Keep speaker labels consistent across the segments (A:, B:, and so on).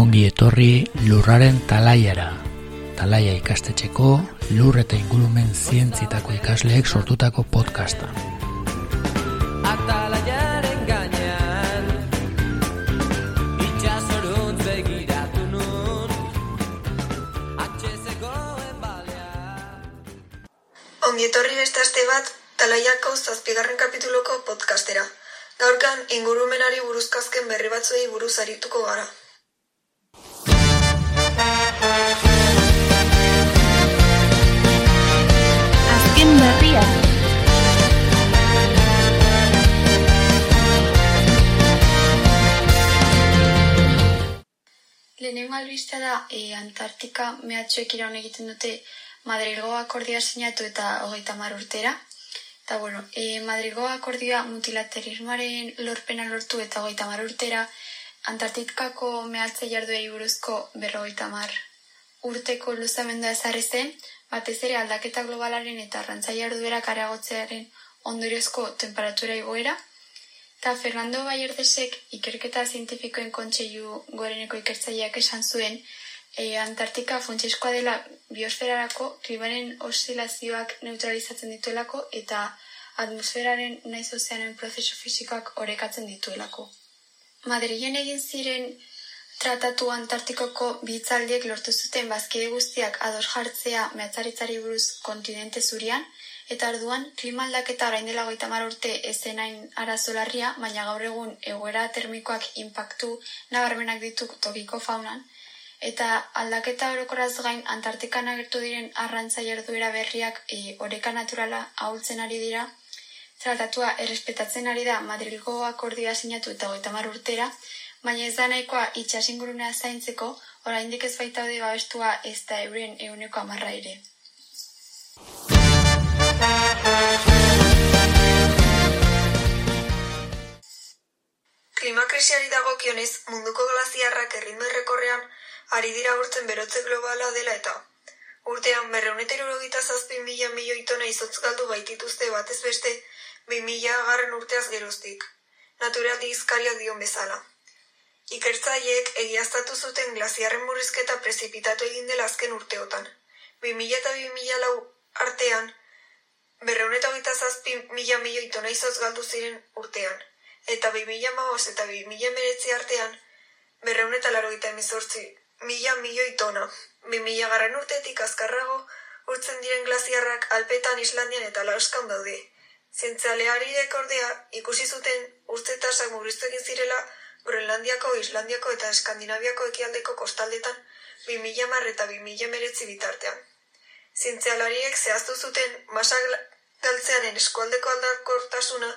A: Ongi etorri lurraren talaiara. Talaia ikastetxeko lur eta ingurumen zientzitako ikasleek sortutako podcasta.
B: Ongi etorri beste aste bat Talaiako zazpigarren kapituloko podcastera. Gaurkan ingurumenari buruzko azken berri batzuei buruz arituko gara.
C: Azken berria.
D: Lehenengo albistea da e, Antartika mehatxoek iraun egiten dute Madrilgo akordioa sinatu eta hogeita mar urtera. Eta bueno, e, Madrilgo akordioa mutilaterismoaren lorpena lortu eta hogeita mar urtera Antartikako mehatze jarduei buruzko berrogeita mar urteko luzamendua ezarri zen, batez ere aldaketa globalaren eta arrantza jarduerak areagotzearen ondoriozko temperatura igoera, Eta Fernando Bayerdesek ikerketa zientifikoen kontseilu goreneko ikertzaileak esan zuen e, Antartika funtsezkoa dela biosferarako klimaren oszilazioak neutralizatzen dituelako eta atmosferaren naiz ozeanen prozesu fisikoak orekatzen dituelako. Madrilen egin ziren tratatu Antartikoko bitzaldiek lortu zuten bazkide guztiak ados jartzea mehatzaritzari buruz kontinente zurian, eta orduan klima aldaketa orain dela goita urte ezenain arazo larria, baina gaur egun egoera termikoak inpaktu nabarmenak ditu tokiko faunan, eta aldaketa orokoraz gain Antartikan agertu diren arrantza jarduera berriak e, oreka naturala ahultzen ari dira, tratatua errespetatzen ari da Madrilgo akordioa sinatu eta goita urtera, baina ez da nahikoa itxasingurunea zaintzeko, oraindik ez baitaude babestua ez da euren euneko amarra ere.
B: Klimakrisiari dagokionez, munduko glaziarrak erritmo errekorrean ari dira urtzen berotze globala dela eta urtean berreun eta hirurogeita zazpi mila milioi tona izotz galdu baitituzte batez beste bi mila garren urteaz geroztik. Naturaldi izkariak dion bezala. Ikertzaileek egiaztatu zuten glaziarren murrizketa prezipitatu egin dela azken urteotan. 2000 eta 2000 lau artean, berreun eta hogeita zazpi mila milioi tona izotz galdu ziren urtean. Eta 2000 maoz eta 2000 meretzi artean, berreun eta larogeita emezortzi mila milioi tona. 2000 garren urtetik azkarrago, urtzen diren glaziarrak Alpetan, Islandian eta Laoskan daude. Zientzialeariek ordea ikusi zuten urtze tasak murriztu egin zirela Groenlandiako, Islandiako eta Eskandinaviako ekialdeko kostaldetan 2000 mar eta 2000 meretzi bitartean. Zientzialariek zehaztu zuten masa galtzearen eskualdeko aldakortasuna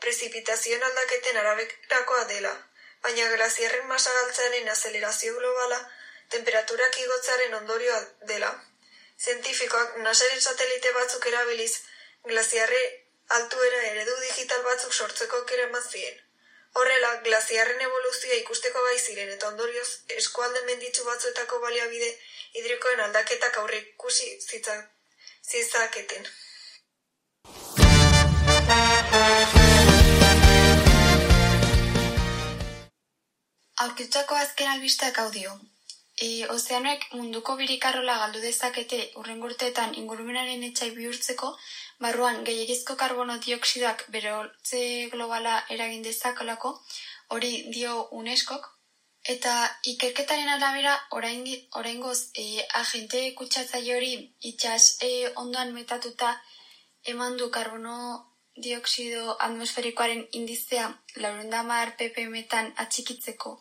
B: prezipitazioen aldaketen araberakoa dela, baina glaziarren masa galtzearen azelerazio globala temperaturak igotzaren ondorioa dela. Zientifikoak nasaren satelite batzuk erabiliz, glaziarre altuera eredu digital batzuk sortzeko kera zien. Horrela, glaziarren evoluzioa ikusteko gai ziren eta ondorioz eskualde menditsu batzuetako baliabide hidrikoen aldaketak aurre ikusi zitza- zizaketen.
D: Aurkitutako azken albisteak hau dio. E, ozeanoek munduko birikarrola galdu dezakete urrengo urteetan ingurumenaren etxai bihurtzeko, barruan gehiagizko karbono dioksidoak bere holtze globala eragin dezakolako, hori dio UNESCOk, eta ikerketaren arabera orain, oraingoz e, agente kutsatzaile hori itxas e, ondoan metatuta eman du karbono dioksido atmosferikoaren indizea laurendamar ppm-etan atxikitzeko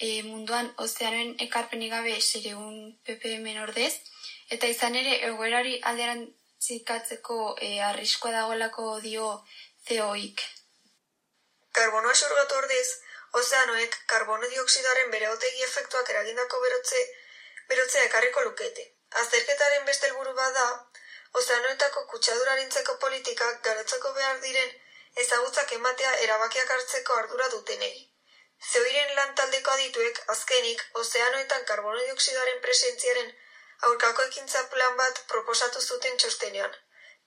D: e, munduan ozeanoen ekarpenik gabe sereun ppm ordez, eta izan ere egoerari alderantzikatzeko e, arriskoa dagoelako dio zeoik.
B: Karbonoa xurgatu ordez, ozeanoek karbono dioksidoaren bere otegi efektuak eragindako berotze, berotzea ekarriko lukete. Azterketaren beste helburu bada, ozeanoetako kutsadurarintzeko politikak garatzeko behar diren ezagutzak ematea erabakiak hartzeko ardura dutenei. Zeuiren lan taldeko adituek azkenik ozeanoetan karbono dioksidoaren presentziaren aurkako ekintza plan bat proposatu zuten txostenean.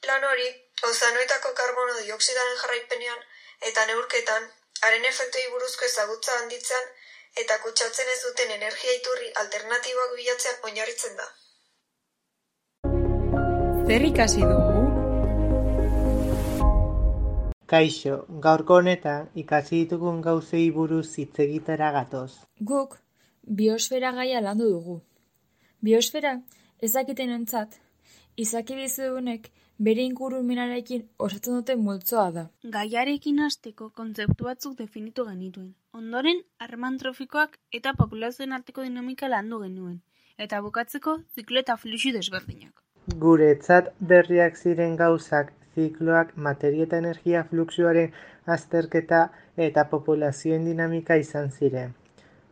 B: Plan hori, ozeanoetako karbono dioksidoaren jarraipenean eta neurketan Haren efektoi buruzko ezagutza handitzean eta kutsatzen ez duten energia iturri alternatiboak bilatzean oinarritzen da.
E: Zer ikasi dugu?
F: Kaixo, gaurko honetan ikasi ditugun gauzei buruz hitz egitera gatoz.
G: Guk biosfera gaia landu dugu. Biosfera ezakiten ontzat, izaki bizidunek bere ingurumenarekin osatzen duten multzoa da.
H: Gaiarekin hasteko kontzeptu batzuk definitu genituen. Ondoren, harreman trofikoak eta populazioen arteko dinamika landu genuen. Eta bukatzeko, ziklo eta fluxu desberdinak.
F: Guretzat berriak ziren gauzak zikloak, materia eta energia fluxuaren azterketa eta populazioen dinamika izan ziren.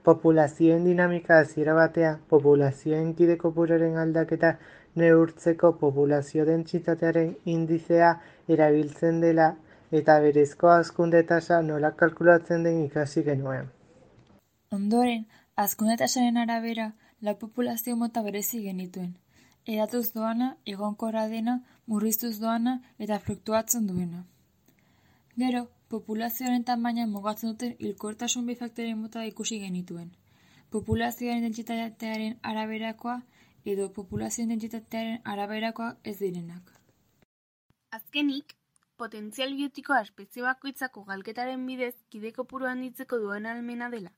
F: Populazioen dinamika hasiera batean, populazioen kide kopuruaren aldaketa neurtzeko populazio dentsitatearen indizea erabiltzen dela eta berezko hazkunde tasa nola kalkulatzen den ikasi genuen.
G: Ondoren, azkunde tasaren arabera, la populazio mota berezi genituen. Edatuz doana, egonkorra dena, murriztuz doana eta fluktuatzen duena. Gero, populazioaren tamaina mugatzen duten hilkortasun bi faktore mota ikusi genituen. Populazioaren dentsitatearen araberakoa edo populazioen dentsitatearen araberakoa ez direnak.
H: Azkenik, potentzial biotikoa espezie bakoitzako galketaren bidez kide kopuru handitzeko duen almena dela,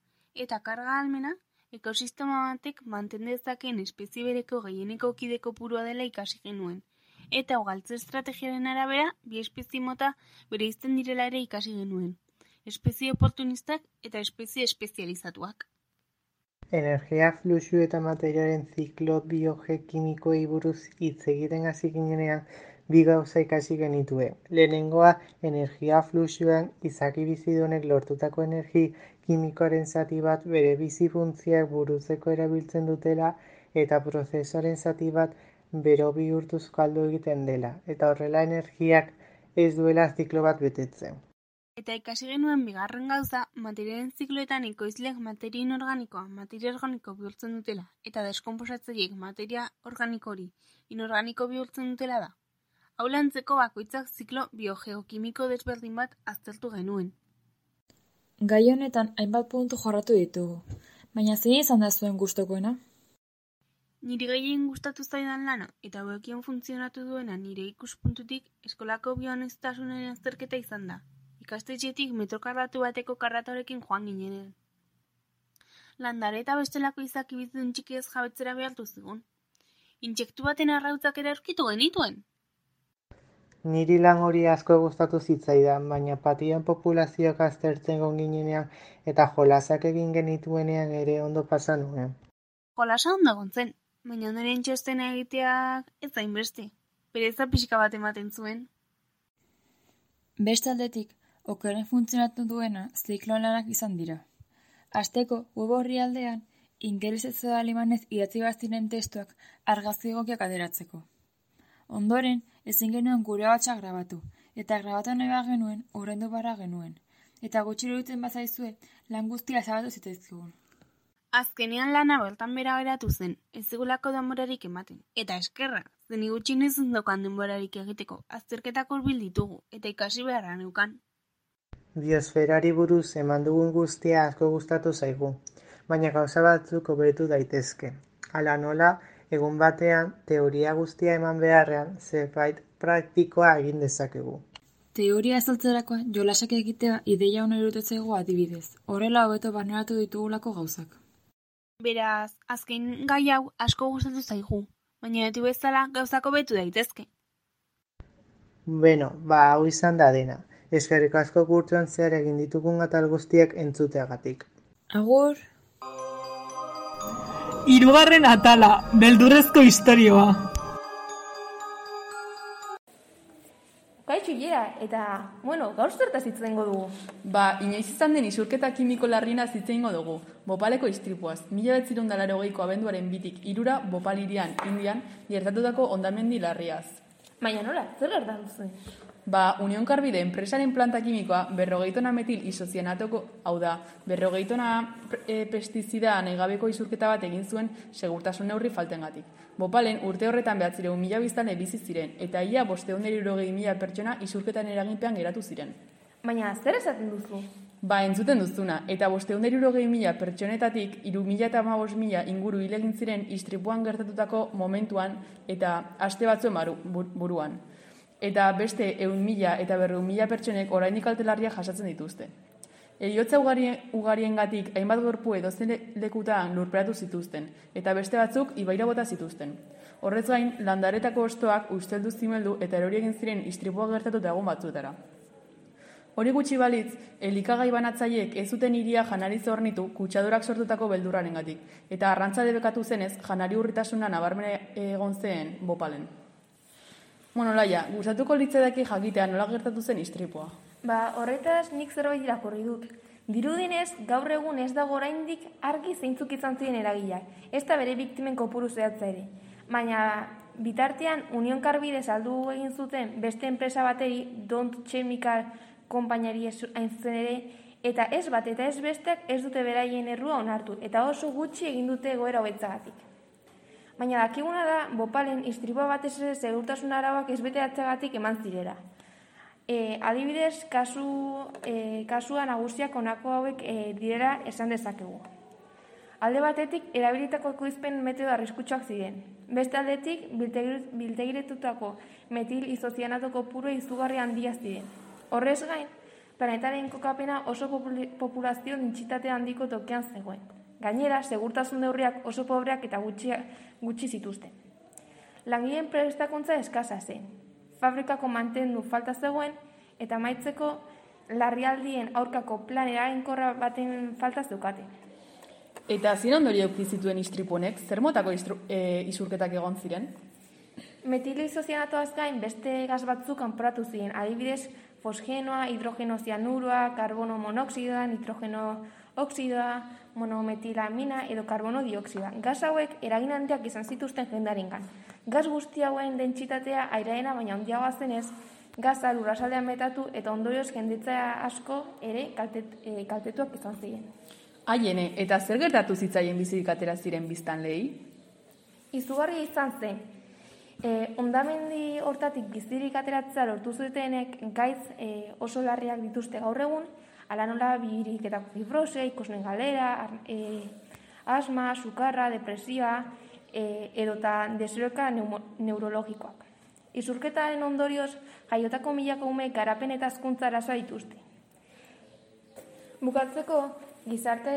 H: eta karga almena ekosistema batek manten dezakeen espezie bereko gehieneko kide kopurua dela ikasi genuen. Eta ugaltze estrategiaren arabera, bi espezie mota bereizten direla ere ikasi genuen. Espezie oportunistak eta espezie espezializatuak.
F: Energia fluxu eta materialen ziklo biogeokimikoei buruz hitz egiten hasi ginenean bi gauza ikasi genitue. Lehenengoa, energia fluxuan izaki bizidunek lortutako energi kimikoaren zati bat bere bizi funtzioak burutzeko erabiltzen dutela eta prozesoaren zati bat bero bihurtuz galdu egiten dela eta horrela energiak ez duela ziklo bat betetzen.
H: Eta ikasi genuen bigarren gauza, materialen zikloetan ekoizleak materia inorganikoa materia organiko bihurtzen dutela eta deskomposatzaileek materia organiko hori inorganiko bihurtzen dutela da. Hau lantzeko bakoitzak ziklo biogeokimiko desberdin bat aztertu genuen.
G: Gai honetan hainbat puntu jorratu ditugu, baina zein izan da zuen gustokoena?
H: Niri gehien gustatu zaidan lana eta hauekin funtzionatu duena nire ikuspuntutik eskolako bionestasunen azterketa izan da. Ikastetxetik metrokarratu bateko karratorekin joan ginenean. Landare eta bestelako izaki bizitun txiki ez jabetzera behartu zigun. Intsektu baten arrautzak ere aurkitu genituen.
F: Niri lan hori asko gustatu zitzaidan, baina patien populazioak aztertzen gon ginenean eta jolasak egin genituenean ere ondo pasa nuen.
H: Jolasa ondo egon zen, baina ondoren txostena egiteak ez zain beste. Pereza pixka bat ematen zuen.
G: Beste aldetik, okeren funtzionatu duena zikloan lanak izan dira. Asteko, web horri aldean, ingelesez edo alemanez idatzi baziren testuak argazki egokiak aderatzeko. Ondoren, ezin genuen gure batxak grabatu, eta grabatu nahi bat genuen, horrendu barra genuen. Eta gutxi iruditzen bazaizue, lan guztia zabatu zitzaizkigun.
H: Azkenean lana bertan bera geratu zen, ez zigulako denborarik ematen. Eta eskerra, zeni gutxi nezun dokan denborarik egiteko, azterketak hurbil ditugu, eta ikasi beharra neukan.
F: Biosferari buruz eman dugun guztia asko gustatu zaigu, baina gauza batzuk hobetu daitezke. Hala nola, egun batean, teoria guztia eman beharrean, zerbait praktikoa egin dezakegu.
G: Teoria azaltzerakoa jolasak egitea ideia hona irutetzego adibidez. Horrela hobeto barneratu ditugulako gauzak.
H: Beraz, azken gai hau asko gustatu zaigu, baina beti bezala gauzako betu daitezke.
F: Beno, ba, hau izan da dena. Eskerrik asko kurtsuan zehar egin ditugun atal guztiak entzuteagatik.
G: Agur!
E: Hirugarren atala, beldurrezko istorioa.
I: Kaixo Ilea, eta, bueno, gaur zertaz hitz egingo dugu.
J: Ba, inoiz izan den isurketa kimiko larrina zitzeingo dugu. Bopaleko istripuaz, mila betzirun dalaro geiko abenduaren bitik irura Bopalirian, Indian, gertatutako ondamendi larriaz.
I: Baina nola, zer gertatu zen?
J: Ba, Union Carbide enpresaren planta kimikoa berrogeitona metil isozianatoko, hau da, berrogeitona e, pestizida negabeko isurketa bat egin zuen segurtasun neurri faltengatik. Bopalen urte horretan behatzireun mila biztane bizi ziren, eta ia bosteunderi mila pertsona isurketan eraginpean geratu ziren.
I: Baina, zer esaten duzu?
J: Ba, entzuten duzuna, eta bosteun derurogei mila pertsonetatik, iru mila eta amabos mila inguru hil egin ziren istripuan gertatutako momentuan eta aste batzuen buruan. Eta beste eun mila eta berreun mila pertsonek orainik altelarria jasatzen dituzte. Eriotza ugarien, ugariengatik hainbat gorpu edozen le- lekutan lurperatu zituzten, eta beste batzuk ibaira bota zituzten. Horrez gain, landaretako ostoak usteldu zimeldu eta erori egin ziren istripua gertatuta egun batzuetara. Hori gutxi balitz, elikagai banatzaileek ez zuten iria janari zornitu kutsadurak sortutako beldurrarengatik, eta arrantza debekatu zenez janari urritasuna nabarmene egon zen bopalen. Bueno, laia, gustatuko litzaidaki jakitea nola gertatu zen istripua.
I: Ba, horretaz nik zerbait irakurri dut. Dirudinez, gaur egun ez dago oraindik argi zeintzuk izan ziren eragileak, ez da bere biktimen kopuru zehatza ere. Baina, bitartean, Union Carbide saldu egin zuten beste enpresa bateri, Don't Chemical konpainari ez- hain zuzen ere, eta ez bat eta ez besteak ez dute beraien errua onartu, eta oso gutxi egin dute goera hobetzagatik. Baina dakiguna da, bopalen istripua batez ere segurtasun arauak ez beteatzeagatik eman zirela. E, adibidez, kasu, e, kasua nagusiak honako hauek e, direla esan dezakegu. Alde batetik, erabilitako ekoizpen metodo arriskutsuak ziren. Beste aldetik, biltegir- biltegiretutako metil izozianato kopuru izugarri handia ziren. Horrez gain, planetaren kokapena oso populazio dintxitate handiko tokean zegoen. Gainera, segurtasun neurriak oso pobreak eta gutxi, gutxi zituzten. Langileen prestakuntza eskasa zen. Fabrikako mantendu falta zegoen eta maitzeko larrialdien aurkako plan eraginkorra baten falta zeukaten.
J: Eta zin ondorio zituen istripunek, zer motako istru, e, isurketak egon ziren?
I: Metilizozianatoaz gain beste gas batzuk kanporatu ziren, adibidez fosgenoa, hidrogeno zianuroa, karbono monoxidoa, nitrogeno oxidoa, monometilamina edo karbono dioksida. Gas hauek eragin handiak izan zituzten jendarengan. Gas guzti hauen dentsitatea aireena baina handiagoa zenez, gaza lurrasaldean metatu eta ondorioz jenditzea asko ere kaltet, e, kaltetuak izan ziren.
J: Haiene, eta zer gertatu zitzaien bizirik atera ziren biztan lehi?
I: Izugarria izan zen. E, ondamendi hortatik bizirik ateratzea lortu zutenek gaiz e, oso larriak dituzte gaur egun, ala nola bihirik eta fibrose, ikusnen galera, e, asma, sukarra, depresioa, e, edota deseroka neurologikoak. Izurketaren ondorioz, jaiotako milako ume garapen eta hezkuntza arazoa dituzte. Bukatzeko, gizarte,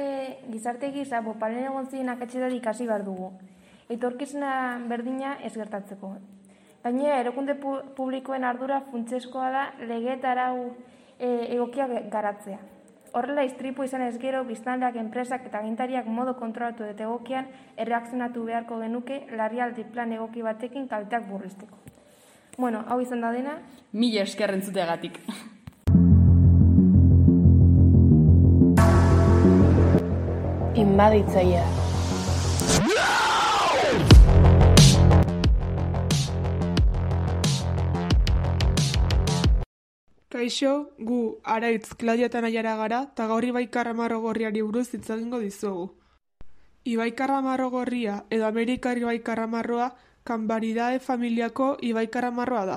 I: gizarte gisa bopalen egon ziren akatxetatik ikasi behar dugu. Etorkizuna berdina ez gertatzeko. Gainera, erokunde pu- publikoen ardura funtseskoa da lege arau e, egokia ge- garatzea. Horrela istripu izan ez gero, biztanleak, enpresak eta gintariak modo kontrolatu eta egokian erreakzionatu beharko genuke larrialdi plan egoki batekin kalteak burrizteko. Bueno, hau izan da dena,
J: Mila esker entzuteagatik.
K: Inbaditzaia.
E: Kaixo, gu araitz Claudia eta Naiara gara, eta gaur Ibai Karramarro gorriari buruz hitz egingo dizugu. Ibai Karramarro gorria, edo Amerikar Ibai Karramarroa, Kanbaridae familiako Ibai Karramarroa da.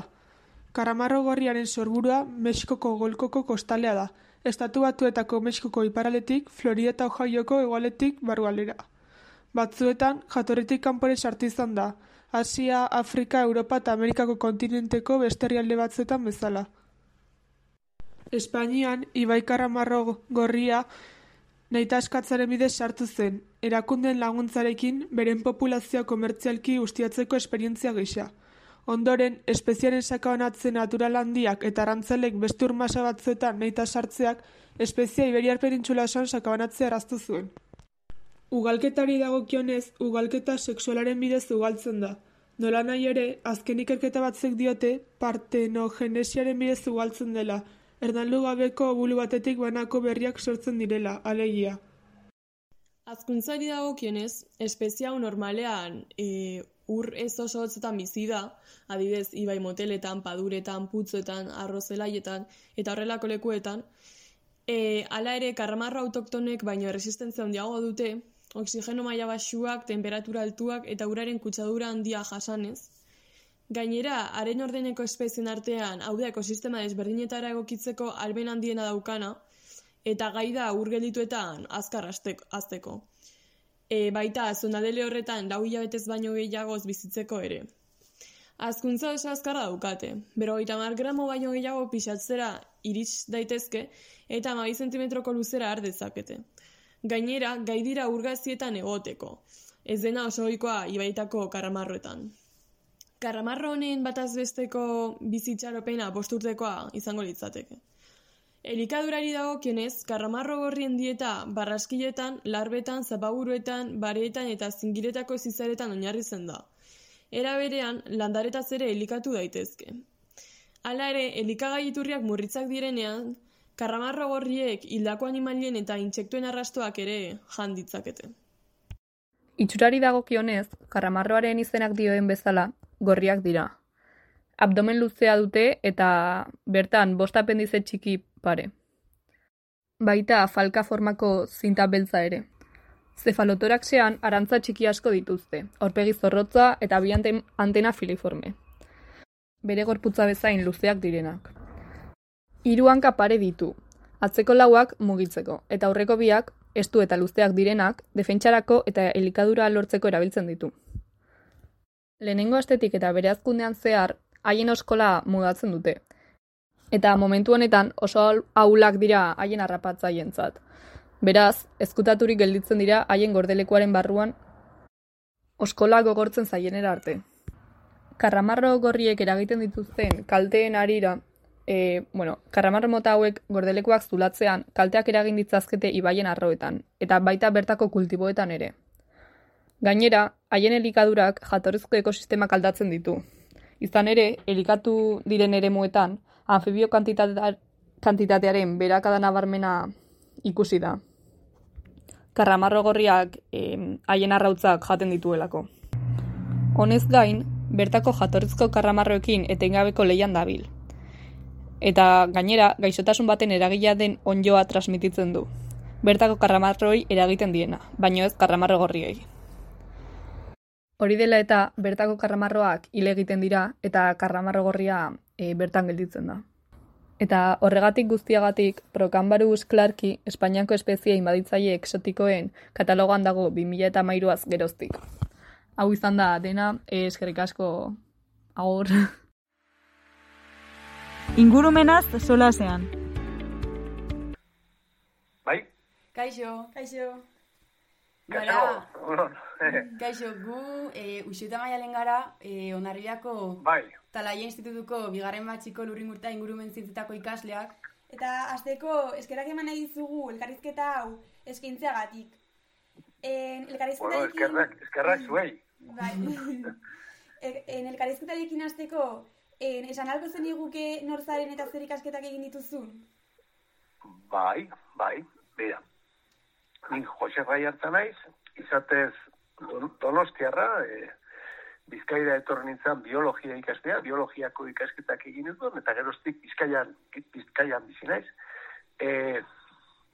E: Karramarro gorriaren sorburua Mexikoko golkoko kostalea da, estatu batuetako Mexikoko iparaletik, Florida eta Ohioko hegoaletik barrualera. Batzuetan, jatorritik kanpore sartu izan da, Asia, Afrika, Europa eta Amerikako kontinenteko beste herrialde batzuetan bezala. Espainian, Ibai Karramarro gorria nahita eskatzaren bidez sartu zen, erakundeen laguntzarekin beren populazioa komertzialki ustiatzeko esperientzia gisa. Ondoren, espeziaren sakabanatzen natural handiak eta arrantzalek beste urmasa batzuetan nahita sartzeak espezia Iberiar penintxula osoan sakabanatzea erraztu zuen. Ugalketari dagokionez, ugalketa sexualaren bidez ugaltzen da. Nola nahi ere, azken ikerketa batzuk diote partenogenesiaren bidez ugaltzen dela, ernaldu gabeko bulu batetik banako berriak sortzen direla, alegia.
K: Azkuntzari dagokionez, espezia hau normalean e, ur ez oso hotzetan bizi da, adibidez, ibai moteletan, paduretan, putzoetan, arrozelaietan eta horrelako lekuetan, e, hala ere karramarro autoktonek baino resistentzia handiago dute, oksigeno maila baxuak, temperatura altuak eta uraren kutsadura handia jasanez. Gainera, haren ordeneko espezien artean, hau da ekosistema desberdinetara egokitzeko alben handiena daukana, eta gai da urgeldituetan azkar aztek- azteko. E, baita, zonadele horretan lau hilabetez baino gehiagoz bizitzeko ere. Azkuntza oso azkarra daukate, berrogeita mar gramo baino gehiago pixatzera irits daitezke eta 12 zentimetroko luzera har dezakete. Gainera, gai dira urgazietan egoteko, ez dena oso ohikoa ibaitako karamarroetan. Karamarro honen bataz besteko bizitxaropena posturtekoa izango litzateke. Elikadurari dagokionez, karramarro gorrien dieta barraskiletan, larbetan, zapaburuetan, bareetan eta zingiretako zizaretan oinarritzen da. Era berean, landaretaz ere elikatu daitezke. Hala ere, elikagai iturriak murritzak direnean, karramarro gorriek hildako animalien eta intsektuen arrastoak ere jan ditzakete.
L: Itxurari dagokionez, karramarroaren izenak dioen bezala, gorriak dira. Abdomen luzea dute eta bertan bost apendize txiki pare. Baita falka formako zinta beltza ere. Zefalotoraxean arantza txiki asko dituzte, aurpegi zorrotza eta bi ante- antena filiforme. Bere gorputza bezain luzeak direnak. Hiru hanka pare ditu, atzeko lauak mugitzeko, eta aurreko biak, estu eta luzeak direnak, defentsarako eta elikadura lortzeko erabiltzen ditu. Lehenengo astetik eta bere azkundean zehar, haien oskola mudatzen dute. Eta momentu honetan oso ahulak dira haien harrapatzaientzat. Beraz, ezkutaturik gelditzen dira haien gordelekuaren barruan oskola gogortzen zaienera arte. Karramarro gorriek eragiten dituzten kalteen arira, e, bueno, karramarro mota hauek gordelekuak zulatzean kalteak eragin ditzazkete ibaien arroetan, eta baita bertako kultiboetan ere. Gainera, haien elikadurak jatorrizko ekosistemak aldatzen ditu. Izan ere, elikatu diren eremuetan, anfibio kantitatea- kantitatearen berakada nabarmena ikusi da. Karramarro gorriak haien arrautzak jaten dituelako. Honez gain, bertako jatorrizko karramarroekin etengabeko leian dabil. Eta gainera, gaixotasun baten eragila den onjoa transmititzen du. Bertako karramarroi eragiten diena, baino ez karramarro gorriei. Hori dela eta bertako karramarroak hile egiten dira eta karramarro gorria e, bertan gelditzen da. Eta horregatik guztiagatik, Procanbarus clarki Espainiako espezie inbaditzaile exotikoen katalogoan dago 2013az geroztik. Hau izan da dena, eh, eskerrik asko agur.
M: Ingurumenaz solasean.
N: Bai?
O: Kaixo.
P: Kaixo.
N: Kaixo,
O: Gara,
N: egunon.
O: kaixo, gu e, usiuta maialen gara, e, onarriako
N: Bai.
O: Talaia Institutuko bigarren batxiko lurringurta ingurumen zientzetako ikasleak.
P: Eta azteko eskerak eman nahi dizugu elkarrizketa hau eskaintzeagatik. En,
N: Bueno,
P: elkarrizketarekin...
N: eskerrak, eskerrak zuei.
P: Bai. E- en elkarrizketarekin hasteko, en, esan alko zen iguke norzaren eta zer ikasketak egin dituzun?
N: Bai, bai, bera. Nik Jose Rai naiz, izatez don- donostiarra, e, Bizkaira etorri nintzen biologia ikastea, biologiako ikasketak egin dituen, eta geroztik Bizkaian, Bizkaian bizi naiz. E,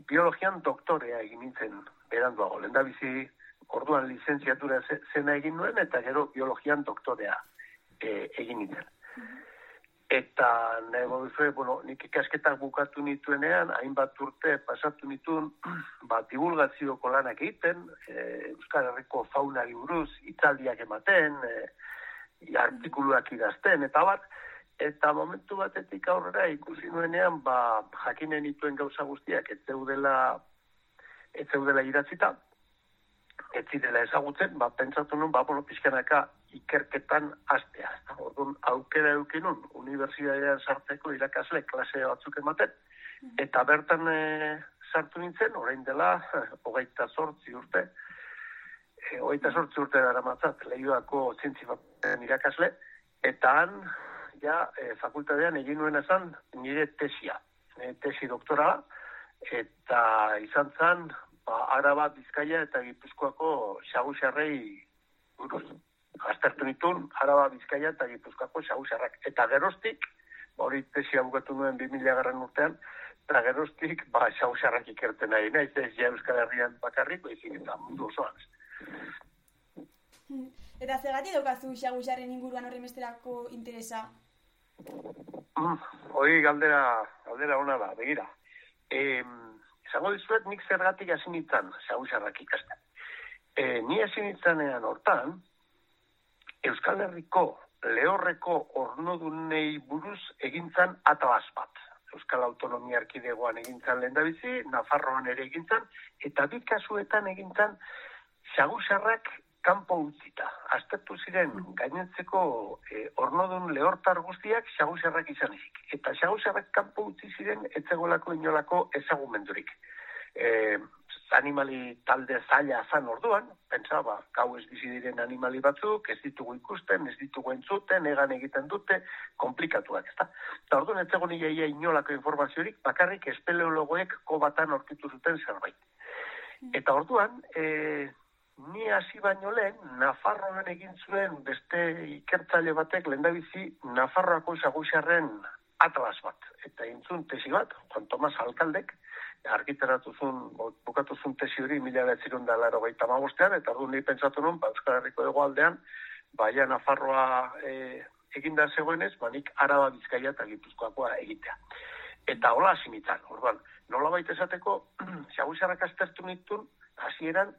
N: biologian doktorea egin nintzen beranduago. Lenda bizi orduan lizentziatura ze- zena egin nuen, eta gero biologian doktorea e, egin nintzen. Eta nago duzue, bueno, nik ikasketak bukatu nituenean, hainbat urte pasatu nituen, ba, divulgazioko lanak egiten, e, Euskal Herriko faunari buruz, itzaldiak ematen, e, artikuluak idazten, eta bat, eta momentu batetik aurrera ikusi nuenean, ba, jakinen nituen gauza guztiak, ez zeudela, ez zeudela idatzita, ez zirela ezagutzen, ba, pentsatu nuen, ba, bueno, pixkanaka ikerketan astea. Orduan, aukera eukinun, unibertsitatean sartzeko irakasle klase batzuk ematen, eta bertan e, sartu nintzen, orain dela, hogeita sortzi urte, e, hogeita sortzi urte dara matzat, lehioako zientzi irakasle, eta han, ja, e, fakultatean egin nuen esan, nire tesia, nire tesi doktorala, eta izan zen, ba, Araba, Bizkaia eta Gipuzkoako xagusarrei buruz. Aztertu nituen, Araba, Bizkaia eta Gipuzkoako xagusarrak. Eta geroztik, hori tesia bukatu nuen 2000 garren urtean, eta geroztik, ba, xagusarrak ikerten nahi, naiz ez ja Euskal Herrian bakarrik, baizik eta mundu osoan.
P: Eta zergatik daukazu xagusarren inguruan horren besterako interesa?
N: Mm, hori galdera, galdera ona da, begira. E, zango dizuet nik zergatik hasi nintzen sagusarrak ikasten. E, ni hasi nintzenean hortan, Euskal Herriko lehorreko ornodunei buruz egintzan atlas bat. Euskal Autonomia Erkidegoan egintzan lehendabizi, Nafarroan ere egintzan, eta bi kasuetan egintzan sagusarrak kanpo utzita. Aztertu ziren gainentzeko e, ornodun lehortar guztiak sagusarrak izan ezik. Eta sagusarrak kanpo utzi ziren etzegolako inolako ezagumendurik. E, animali talde zaila zan orduan, pentsa, ba, gau ez bizi diren animali batzuk, ez ditugu ikusten, ez ditugu entzuten, egan egiten dute, komplikatuak, ezta? Eta orduan ez zegoen iaia inolako informaziorik, bakarrik espeleologoek kobatan aurkitu zuten zerbait. Eta orduan, e, ni hasi baino lehen, Nafarroan egin zuen beste ikertzaile batek lehendabizi Nafarroako sagusarren atlas bat. Eta intzun tesi bat, Juan Tomas Alkaldek, argiteratu zuen, bukatu zuen tesi hori mila betzirun da laro gaita eta orduan ni pentsatu nuen, ba, Euskal Herriko egoaldean, baia Nafarroa e, eginda zegoenez, ba, nik araba bizkaia eta gipuzkoakoa egitea. Eta hola hasi nintzen, orduan, nola baita esateko, sagusarrak aztertu nitun, hasieran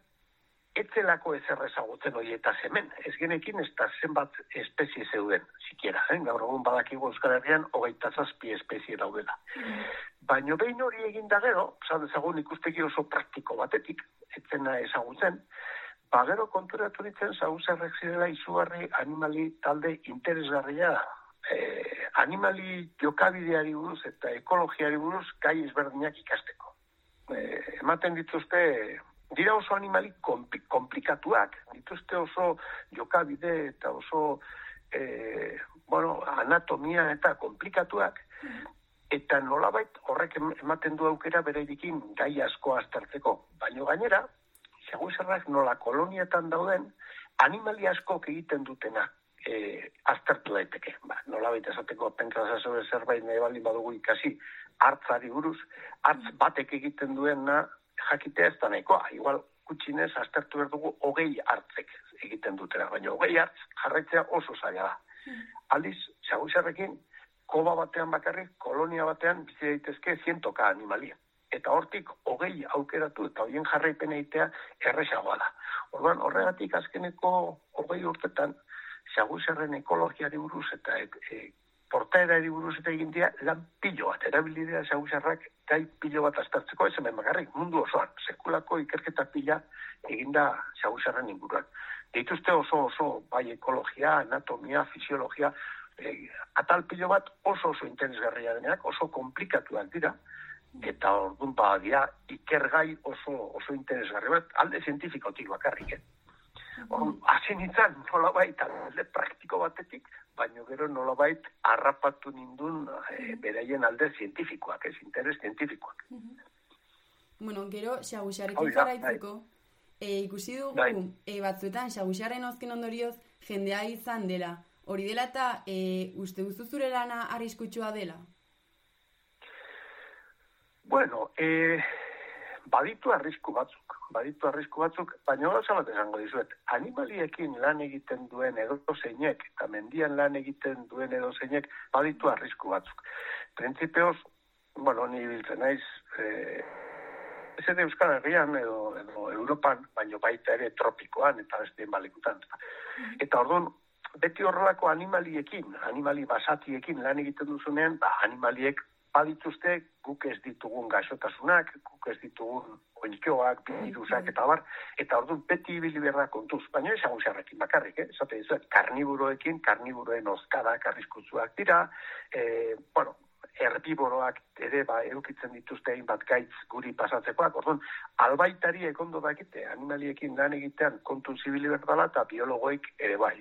N: etzelako ezer ezagutzen hori eta hemen. Ez genekin ez da zenbat espezie zeuden, sikiera. Eh? Gaur egun badakigu Euskal Herrian hogeita zazpi espezie daudela. Baina behin hori egin da gero, zan ezagun ikusteki oso praktiko batetik, etzena ezagutzen, ba gero konturatu ditzen zauzerrek zirela izugarri animali talde interesgarria eh, animali jokabideari buruz eta ekologiari buruz gai ezberdinak ikasteko. Eh, ematen dituzte dira oso animali komplikatuak, dituzte oso jokabide eta oso e, bueno, anatomia eta komplikatuak, eta nolabait horrek ematen du aukera bereikin gai asko aztertzeko. Baina gainera, segun zerrak nola kolonietan dauden, animali asko egiten dutena e, aztertu daiteke. Ba, nolabait esateko pentsazazore zerbait nahi baldin badugu ikasi hartzari buruz, hartz batek egiten duena jakitea ez da nahikoa. Igual, kutsinez, aztertu behar dugu hogei hartzek egiten dutera. Baina hogei hartz jarraitzea oso zaila da. Aldiz, xaguzarrekin, koba batean bakarrik, kolonia batean, bizi daitezke zientoka animalia. Eta hortik, hogei aukeratu eta hoien jarraipen egitea erresagoa da. Orduan, horregatik azkeneko hogei urtetan, xaguzarren ekologiari buruz eta e, e, portaera buruz eta egin dira, lan pilo bat, erabilidea zagusarrak gai pilo bat astartzeko, ez hemen bakarrik, mundu osoan, sekulako ikerketa pila eginda zagusarren inguruan. Dituzte oso oso, bai ekologia, anatomia, fisiologia, e, atal pilo bat oso oso interesgarria deneak, oso komplikatuak dira, eta orduan ba, dira, ikergai oso, oso interesgarri bat, alde zientifikotik bakarrik, eh? Hasi nintzen, nolabait, alde praktiko batetik, baino gero nolabait harrapatu nindun e, beraien alde zientifikoak, ez interes zientifikoak.
O: Bueno, gero, xaguxarekin jarraitzeko, e, ikusi dugu, bai. e, batzuetan, xaguxaren ozken ondorioz, jendea izan dela. Hori dela eta e, uste duzu zure lana arriskutsua dela?
N: Bueno, eh, baditu arrisku batzuk, baditu arrisku batzuk, baina gauza bat esango dizuet, animaliekin lan egiten duen edo zeinek, eta mendian lan egiten duen edo zeinek, baditu arrisku batzuk. Printzipioz, bueno, ni biltzen naiz, eh, ez edo Euskal Herrian edo, edo Europan, baino baita ere tropikoan eta beste balikutan. Eta orduan, beti horrelako animaliekin, animali basatiekin lan egiten duzunean, ba, animaliek badituzte guk ez ditugun gaixotasunak, guk ez ditugun oinikoak, virusak eta bar, eta orduan beti ibili berda kontuz, baina ez agusiarrekin bakarrik, eh? Zate dizuet, karniburoekin, karniburoen ozkada, karrizkutzuak dira, e, bueno, herbiboroak ere ba edukitzen dituzte hainbat gaitz guri pasatzekoak. Orduan, albaitari ekondo dakite animaliekin lan egitean kontu zibili berdala eta biologoik ere bai.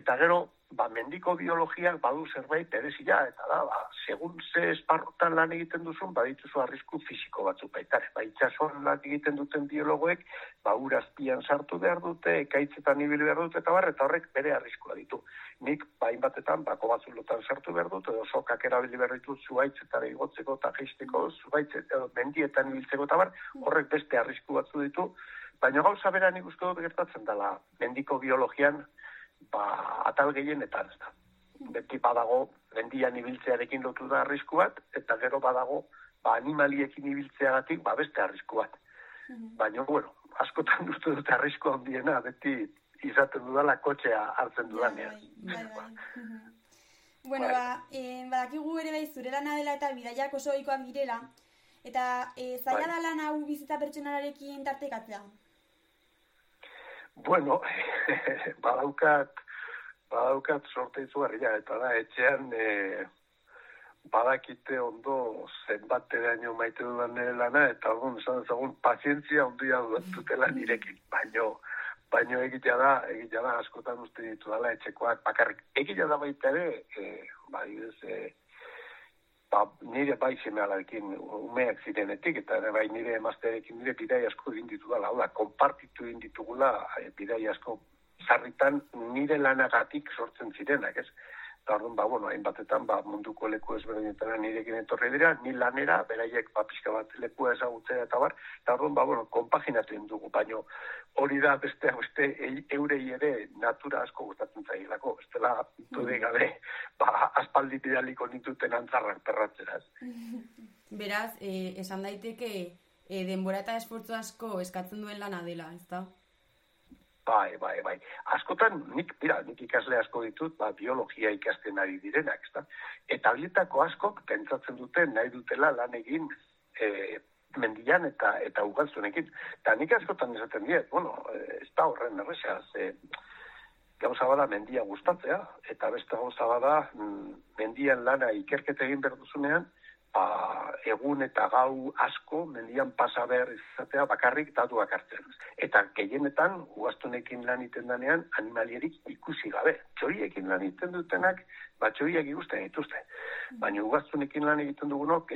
N: Eta gero, ba, mendiko biologiak badu zerbait berezia, eta da, ba, segun ze esparrotan lan egiten duzun, badituzu arrisku fisiko batzuk baitare. Ba, itxasuan lan egiten duten biologoek, ba, urazpian sartu behar dute, ekaitzetan ibili behar dute, eta barre, eta horrek bere arriskua ditu. Nik, ba, batetan, bako batzulotan sartu behar dute, edo sokak erabili behar ditu zuaitzetara igotzeko eta geisteko, zuaitzet, edo mendietan ibiltzeko, eta bar, horrek beste arrisku batzu ditu, Baina gauza beran ikusten dut gertatzen dela, mendiko biologian, ba, atal gehienetan, ez da. Beti badago, mendian ibiltzearekin lotu da arrisku bat, eta gero badago ba, animaliekin ibiltzeagatik, ba, beste arrisku bat. Baina, bueno, askotan uste dut arrisku handiena, beti izaten dudala kotxea hartzen dudanean.
P: Bai, bai. Bueno, ba, eh, badakigu ere bai zure lana dela eta bidaiak oso ohikoak direla. Eta eh, zaila
N: Bai.
P: da lan hau bizita pertsonalarekin tartekatzea.
N: Bueno, badaukat, badaukat sorte izugarria, eta da, etxean e, badakite ondo zenbat eraino maite dudan nire lana, eta orduan esan ezagun pazientzia ondia dutela nirekin, baino, baino egitea da, egitea da, askotan uste ditu dala etxekoak bakarrik. Egitea da baita ere, e, ba, e, ba, nire bai seme alarekin umeak zirenetik, eta ere bai nire emazterekin nire bidai asko egin ditu dala, hau da, konpartitu egin ditugula e, bidai asko sarritan nire lanagatik sortzen zirenak, ez? Eta orduan, ba, bueno, hainbatetan, ba, munduko leku ezberdinetara nirekin etorri dira, ni lanera, beraiek, ba, pixka bat lekua ezagutzea eta bar, eta orduan, ba, bueno, konpaginatu egin dugu, baino hori da beste, beste, eurei ere natura asko gustatzen zailako, ez dela, dude gabe, ba, aspaldi bidaliko nituten antzarrak perratzera, ez?
O: Beraz, eh, esan daiteke eh, denbora eta esfortzu asko eskatzen duen lana dela, ezta?
N: Bai, bai, bai. Askotan, nik, mira, nik ikasle asko ditut, ba, biologia ikasten ari direnak, ezta? Eta horietako askok pentsatzen dute nahi dutela lan egin e, mendian eta eta ugaltzunekin. Eta nik askotan esaten diet, bueno, ez da horren erresa, ze gauza bada mendia gustatzea, eta beste gauza bada mm, mendian lana ikerketa egin behar duzunean, ba, egun eta gau asko mendian pasa behar izatea bakarrik datuak hartzen. Eta gehienetan, ugaztunekin lan iten danean, animalierik ikusi gabe. Txoriekin lan iten dutenak, ba, txoriak ikusten dituzte. Baina ugaztunekin lan egiten dugunok,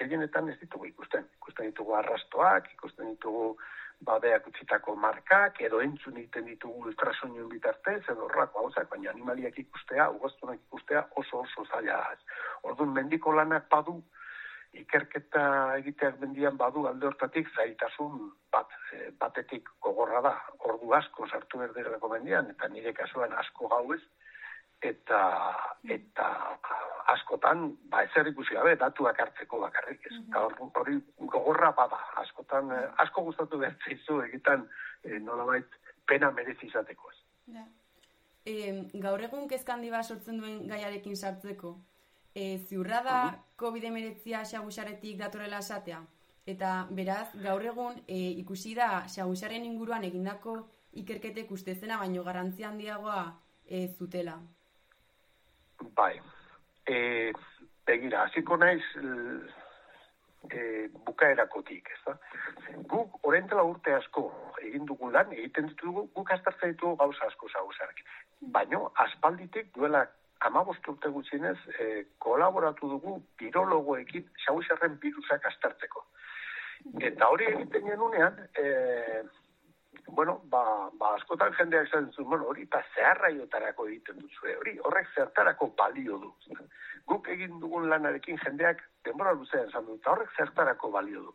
N: gehienetan ez ditugu ikusten. Ikusten ditugu arrastoak, ikusten ditugu babeak utzitako markak, edo entzun egiten ditugu ultrasoinuen bitartez, edo horrako hauzak, baina animaliak ikustea, ugaztunak ikustea oso oso zaila da. Orduan, mendiko lanak badu, ikerketa egiteak mendian badu alde hortatik zailtasun bat, e, batetik gogorra da, ordu asko sartu berderako mendian, eta nire kasuan asko gauez, eta eta askotan ba ezer ikusi gabe datuak hartzeko bakarrik ez. Eta hor- hori gogorra bada, askotan eh, asko gustatu behar zaizu egiten eh, nolabait pena merezi izateko ez.
O: E, gaur egun kezka handi bat sortzen duen gaiarekin sartzeko, e, ziurra da COVID-19 xagusaretik datorrela esatea. Eta beraz, gaur egun e, ikusi da xagusaren inguruan egindako ikerketek ustezena baino garrantzi handiagoa e, zutela.
N: Bai. E, begira, hasiko naiz e, bukaerakotik, ez da? Guk orentela urte asko egin dugu lan, egiten ditugu, guk aztertzen ditugu gauza asko zagusarek. Baino, aspalditik duela amabost urte gutxienez, e, kolaboratu dugu virologoekin xausarren virusak aztertzeko. Eta hori egiten genunean, e, bueno, ba, ba askotan jendeak esan zuen, bueno, hori eta zeharraiotarako egiten duzue, hori horrek zertarako balio du. Guk egin dugun lanarekin jendeak denbora luzean esan du, eta horrek zertarako balio du.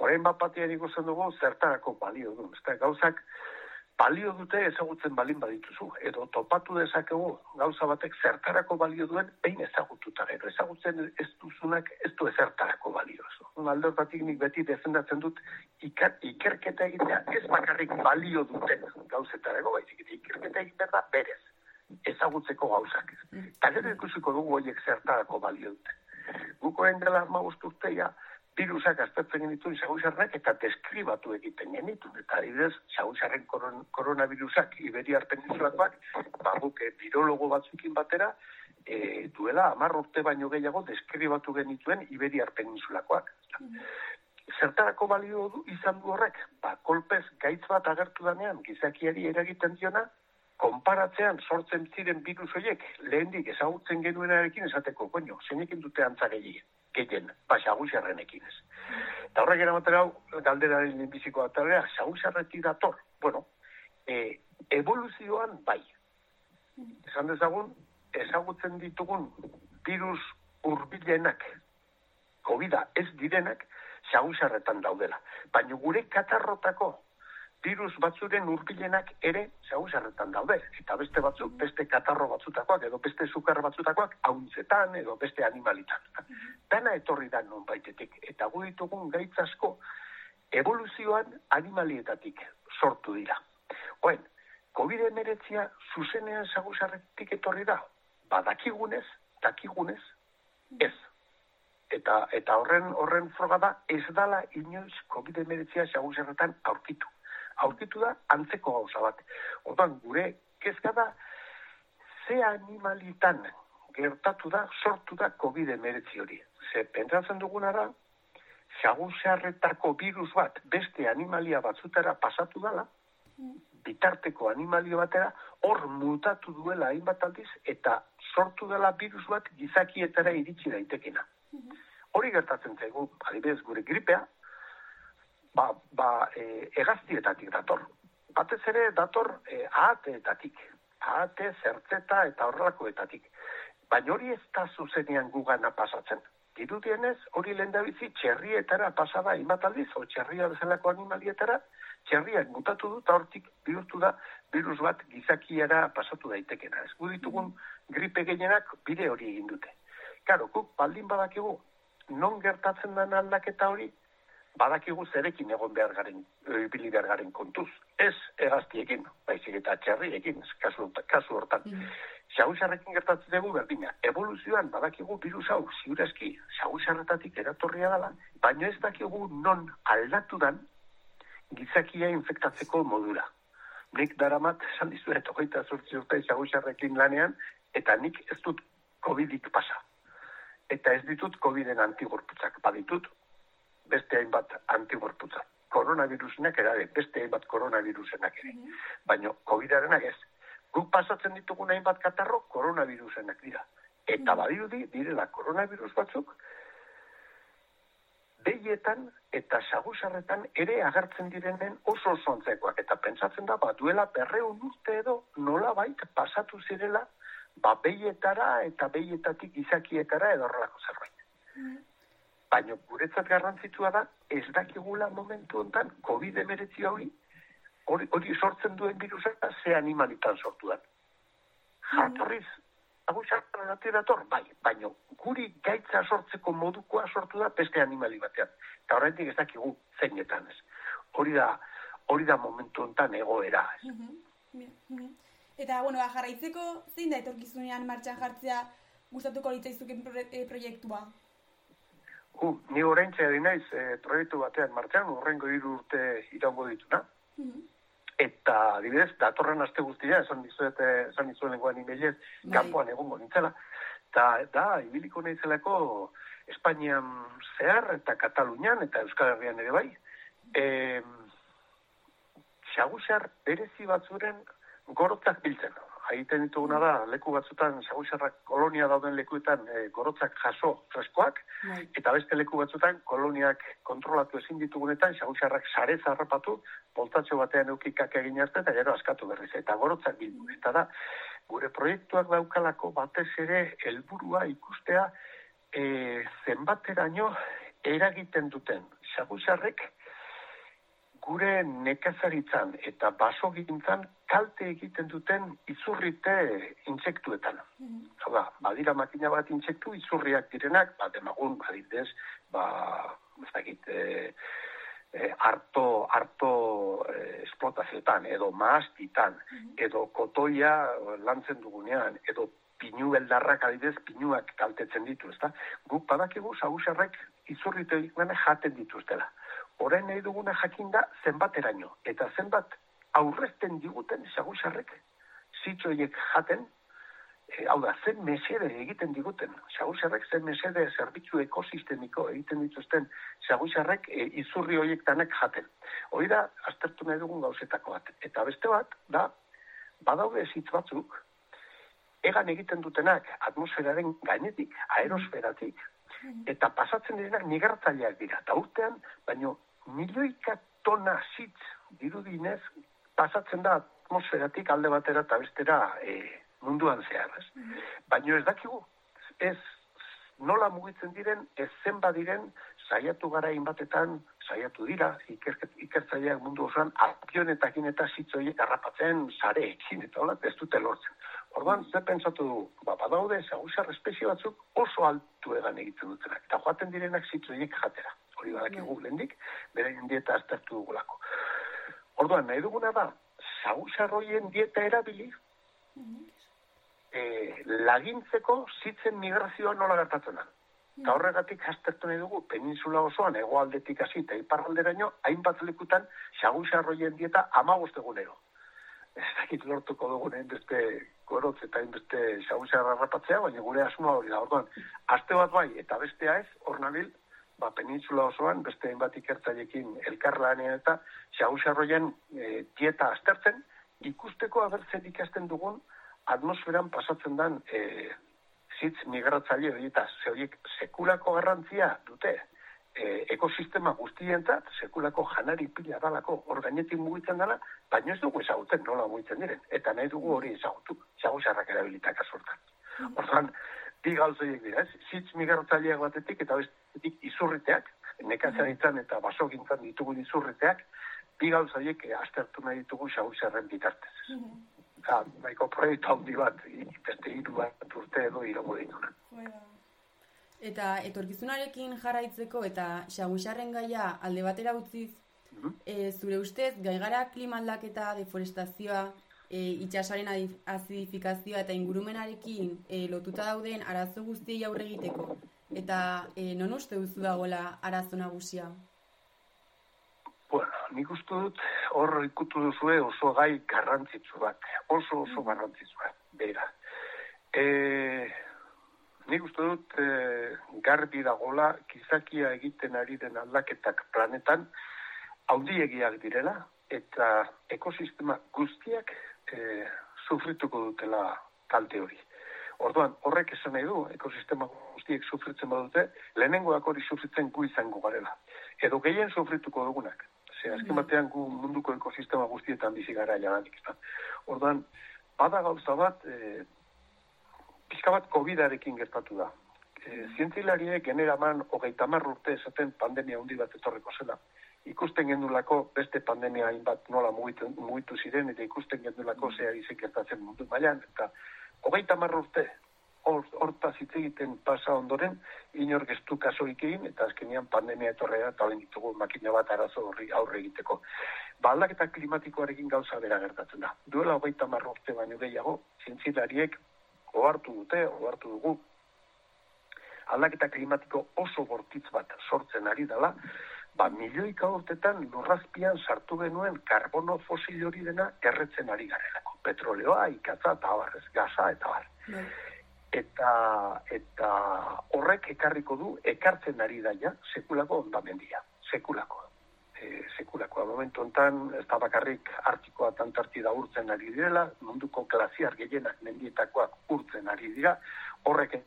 N: Orain bat ikusten dugu zertarako balio du. Ez gauzak balio dute ezagutzen balin badituzu. Edo topatu dezakegu gauza batek zertarako balio duen behin ezagututa gero. Ezagutzen ez duzunak ez du ezertarako balio. Alde hortatik nik beti defendatzen dut iker, ikerketa egitea ez bakarrik balio duten gauzetarako, baizik eta ikerketa egin behar da berez ezagutzeko gauzak. Eta gero ikusiko dugu horiek zertarako balio dute. Guk orain dela maust urteia, virusak aztertzen genituen xagusarrak eta deskribatu egiten genituen. Eta adibidez, xagusarren koron, koronavirusak Iberiar Peninsulakoak, ba, guk eh, virologo batzukin batera, e, duela hamar urte baino gehiago deskribatu genituen Iberiar Peninsulakoak. Zertarako balio du izan du horrek? Ba, kolpez gaitz bat agertu danean, gizakiari eragiten diona, konparatzean sortzen ziren virus horiek, lehendik ezagutzen genuenarekin esateko, koño, zeinekin dute antza gehien, gehien, ba, xagusarrenekin ez. Eta horrek eramatera hau, galderaren lehenbiziko atalera, xagusarretik dator. Bueno, e, evoluzioan bai. Esan dezagun, ezagutzen ditugun virus urbilenak, covid ez direnak, xagusarretan daudela. Baina gure katarrotako virus batzuren urbilenak ere sagusarretan daude. Eta beste batzuk, beste katarro batzutakoak, edo beste sukar batzutakoak, hauntzetan, edo beste animalitan. Dana etorri da non baitetik. Eta gu ditugun gaitz asko, evoluzioan animalietatik sortu dira. Oen, COVID-19 zuzenean sagusarretik etorri da, badakigunez, dakigunez, ez. Eta, eta horren horren froga da, ez dala inoiz COVID-19 sagusarretan aurkitu. Aurkitu da, antzeko gauza bat. Orduan, gure kezka da, ze animalitan gertatu da, sortu da COVID-19 hori. Ze, pentsatzen duguna da, sagusarretako virus bat beste animalia batzutara pasatu dala, bitarteko animalio batera, hor mutatu duela hainbat aldiz, eta sortu dela virus bat gizakietara iritsi daitekena. Hori gertatzen zaigu, adibidez gure gripea, ba, ba e, egaztietatik dator. Batez ere dator e, ahateetatik, ahate, zertzeta eta horrelakoetatik. Baina hori ez da zuzenean gugana pasatzen. Dirudienez, hori lehen da bizi txerrietara pasada hainbat aldiz, o txerria bezalako animalietara, txerriak mutatu du, hortik bihurtu da virus bat gizakiara pasatu daitekena. Ez gu ditugun gripe gehienak bide hori egin dute. Karo, guk baldin badakigu, non gertatzen den aldaketa hori, badakigu zerekin egon behar garen, ibili behar garen kontuz. Ez egaztiekin, baizik eta txerriekin, kasu, kasu hortan. Mm. Xagusarrekin gertatzen dugu berdina. Evoluzioan badakigu virus hau ziurezki xagusarretatik eratorria dela, baina ez dakigu non aldatu dan gizakia infektatzeko modura. Nik daramat, esan dizu, eta hogeita zortzi urte xagusarrekin lanean, eta nik ez dut COVID-ik pasa. Eta ez ditut COVID-en antigorputzak, baditut beste hainbat antigorputzak. Koronavirusenak ere, beste hainbat koronavirusenak ere. Baina COVID-arenak ez. Guk pasatzen ditugun hainbat katarro koronavirusenak dira. Eta badirudi direla koronavirus batzuk behietan eta sagusarretan ere agertzen direnen oso oso antzekoak. Eta pentsatzen da, ba, duela berreun urte edo nola bait pasatu zirela ba, behietara eta behietatik izakietara edo horrelako zerbait. Baina guretzat garrantzitsua da, ez dakigula momentu hontan COVID-19 hori hori, sortzen duen virusa ze animalitan sortu da. Jatorriz, agusartan dator, bai, baino guri gaitza sortzeko modukoa sortu da beste animali batean. Eta horretik ez dakigu zeinetan ez. Hori da, hori da momentu hontan egoera. Ez.
P: Eta, bueno, jarraitzeko zein da etorkizunean martxan jartzea gustatuko litzaizuken eh, proiektua?
N: Uh, ni orain txea naiz e, proiektu batean martxan, horrengo hiru urte iraungo dituna. Eta, adibidez, datorren aste guztia, esan dizuet, esan dizuen lenguan imelez, bai. kanpoan egongo nintzela. Eta, da, ibiliko nahizelako Espainian zehar eta Katalunian eta Euskal Herrian ere bai. E, xagusar berezi batzuren gorotzak biltzen egiten dituguna da, leku batzutan, sagusarrak kolonia dauden lekuetan e, gorotzak jaso freskoak, bai. eta beste leku batzutan, koloniak kontrolatu ezin ditugunetan, sagusarrak sare zarrapatu, poltatxo batean eukikak egin arte, eta gero askatu berriz, eta gorotzak bildu. Eta da, gure proiektuak daukalako batez ere helburua ikustea e, zenbateraino eragiten duten. Sagusarrek, gure nekazaritzan eta baso gintzan kalte egiten duten izurrite intsektuetan. Mm -hmm. badira makina bat intsektu izurriak direnak, ba, demagun, baditez, ba, ez dakit, e, e, harto, harto e, esplotazioetan, edo maastitan, mm edo kotoia lantzen dugunean, edo pinu beldarrak adidez, pinuak kaltetzen ditu, ezta? Guk badakigu, sagusarrek izurrite jaten dituztela orain nahi duguna jakin da zenbateraino. Eta zenbat aurrezten diguten sagusarrek, zitzoiek jaten, e, hau da, zen mesede egiten diguten. Sagusarrek zen mesede zerbitzu ekosistemiko egiten dituzten sagusarrek e, izurri horiek jaten. Hoi da, aztertu nahi dugun gauzetako bat. Eta beste bat, da, badaude zitz batzuk, egan egiten dutenak atmosferaren gainetik, aerosferatik, eta pasatzen direnak migratzaileak dira. Eta urtean, baino milioika tona zitz dirudinez pasatzen da atmosferatik alde batera eta bestera e, munduan zehar. Ez? Baina ez dakigu, ez nola mugitzen diren, ez zenba diren saiatu gara batetan, saiatu dira, ikertzaileak mundu osoan, apionetakin eta zitzoiek harrapatzen sareekin, eta hola, ez dute lortzen. Orduan, zer pentsatu du, ba, badaude, zagusar espezie batzuk oso altu egan egiten dutenak, eta joaten direnak zitzoiek jatera. Hori badakigu
J: Bai.
N: lehendik, bere dieta aztertu dugulako. Orduan, nahi duguna da, zagusarroien dieta erabili, e, lagintzeko zitzen migrazioa nola gertatzen da. Eta horregatik aztertu nahi dugu, peninsula osoan, egoaldetik hasi eta iparralderaino, hainbat lekutan, xagusarroien dieta amagost egunero. Ez dakit lortuko dugun beste gorotz eta hainbeste xagusarra rapatzea, baina gure asmoa hori da. Orduan, aste bat bai, eta bestea ez, hor nabil, ba, peninsula osoan, beste hainbat ikertzailekin elkarlanean eta xagusarroien e, dieta aztertzen, ikusteko abertzen ikasten dugun atmosferan pasatzen den e, zitz migratzaile horietaz, ze horiek sekulako garrantzia dute e, ekosistema guztientzat, sekulako janari pila dalako hor gainetik mugitzen dela, baina ez dugu ezagutzen nola mugitzen diren, eta nahi dugu hori ezagutu, xagusarrak erabilitak azortan. Orduan, bi gauzoiek dira, ez? Zitz migratzaileak batetik eta bestetik izurriteak, nekazaritzan eta basogintzan ditugun izurriteak, bi gauzoiek aztertu nahi ditugu xagusarren bitartez. Eta, nahiko proiektu handi bat, beste hiru bat urte edo irago dituna.
O: Eta etorkizunarekin jarraitzeko eta xagusarren gaia alde batera utziz, e, zure ustez, gai gara klima aldaketa, deforestazioa, e, itxasaren adi- azidifikazioa eta ingurumenarekin e, lotuta dauden arazo guztiei aurre egiteko. Eta e, non uste duzu dagoela arazo nagusia?
N: Bueno, nik uste dut hor ikutu duzue oso gai garrantzitsu bat, oso oso garrantzitsu bat, bera. E, nik uste dut e, garbi dagola gizakia egiten ari den aldaketak planetan haundiegiak direla eta ekosistema guztiak e, sufrituko dutela kalte hori. Orduan, horrek esan nahi du, ekosistema guztiek sufritzen badute, lehenengoak hori sufritzen gu izango garela. Edo gehien sufrituko dugunak. Ze, azken batean gu munduko ekosistema guztietan bizi gara jadanik. ezta. Orduan, bada gauza bat, e, pixka bat COVID-arekin gertatu da. E, zientzilariek generaman hogeita hamar urte esaten pandemia handi bat etorreko zela. Ikusten gendulako beste pandemia hainbat nola mugitu, mugitu ziren eta ikusten gendulako zea izek gertatzen mundu mailan eta hogeita hamar urte hor- hortaz hitz egiten pasa ondoren, inork ez du kasorik egin, eta azkenean pandemia etorrea eta olen ditugu makina bat arazo horri aurre egiteko. Ba, aldaketa klimatikoarekin gauza bera gertatzen da. Duela hogeita hamar urte baino gehiago, zientzilariek ohartu dute, ohartu dugu, aldaketa klimatiko oso bortitz bat sortzen ari dela, ba, milioika urtetan lurrazpian sartu genuen karbono fosil hori dena erretzen ari garelako. Petroleoa, ikatza, eta abar, ez, gaza, eta bar. Eta, eta horrek ekarriko du, ekartzen ari daia, sekulako ondamendia, sekulako. E, sekulakoa momentu hontan ez da bakarrik artikoa eta antartida urtzen ari direla, munduko glaziar gehienak mendietakoak urtzen ari dira, horrek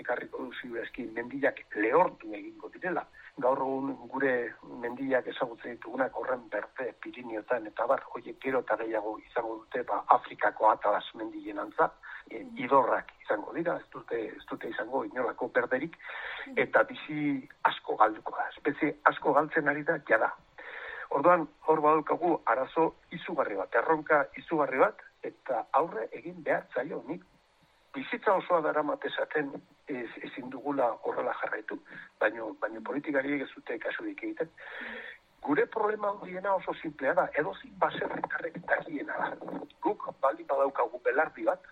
N: ekarriko du ziurezki mendiak lehortu egingo direla. Gaur egun gure mendiak ezagutzen ditugunak horren berte Piriniotan eta bar, hoiek gero eta gehiago izango dute ba, Afrikako atalas mendien antza, e, idorrak izango dira, ez dute, ez dute izango inolako berderik, eta bizi asko galduko da, espezie asko galtzen ari da, jada. Orduan, hor badukagu arazo izugarri bat, erronka izugarri bat, eta aurre egin behar zaio nik bizitza osoa dara esaten ez, ezin dugula horrela jarraitu, baino, baino politikariek ez dute kasurik egiten. Gure problema horiena oso simplea da, edozin baserritarrek dakiena da. Guk baldin badaukagu belardi bat,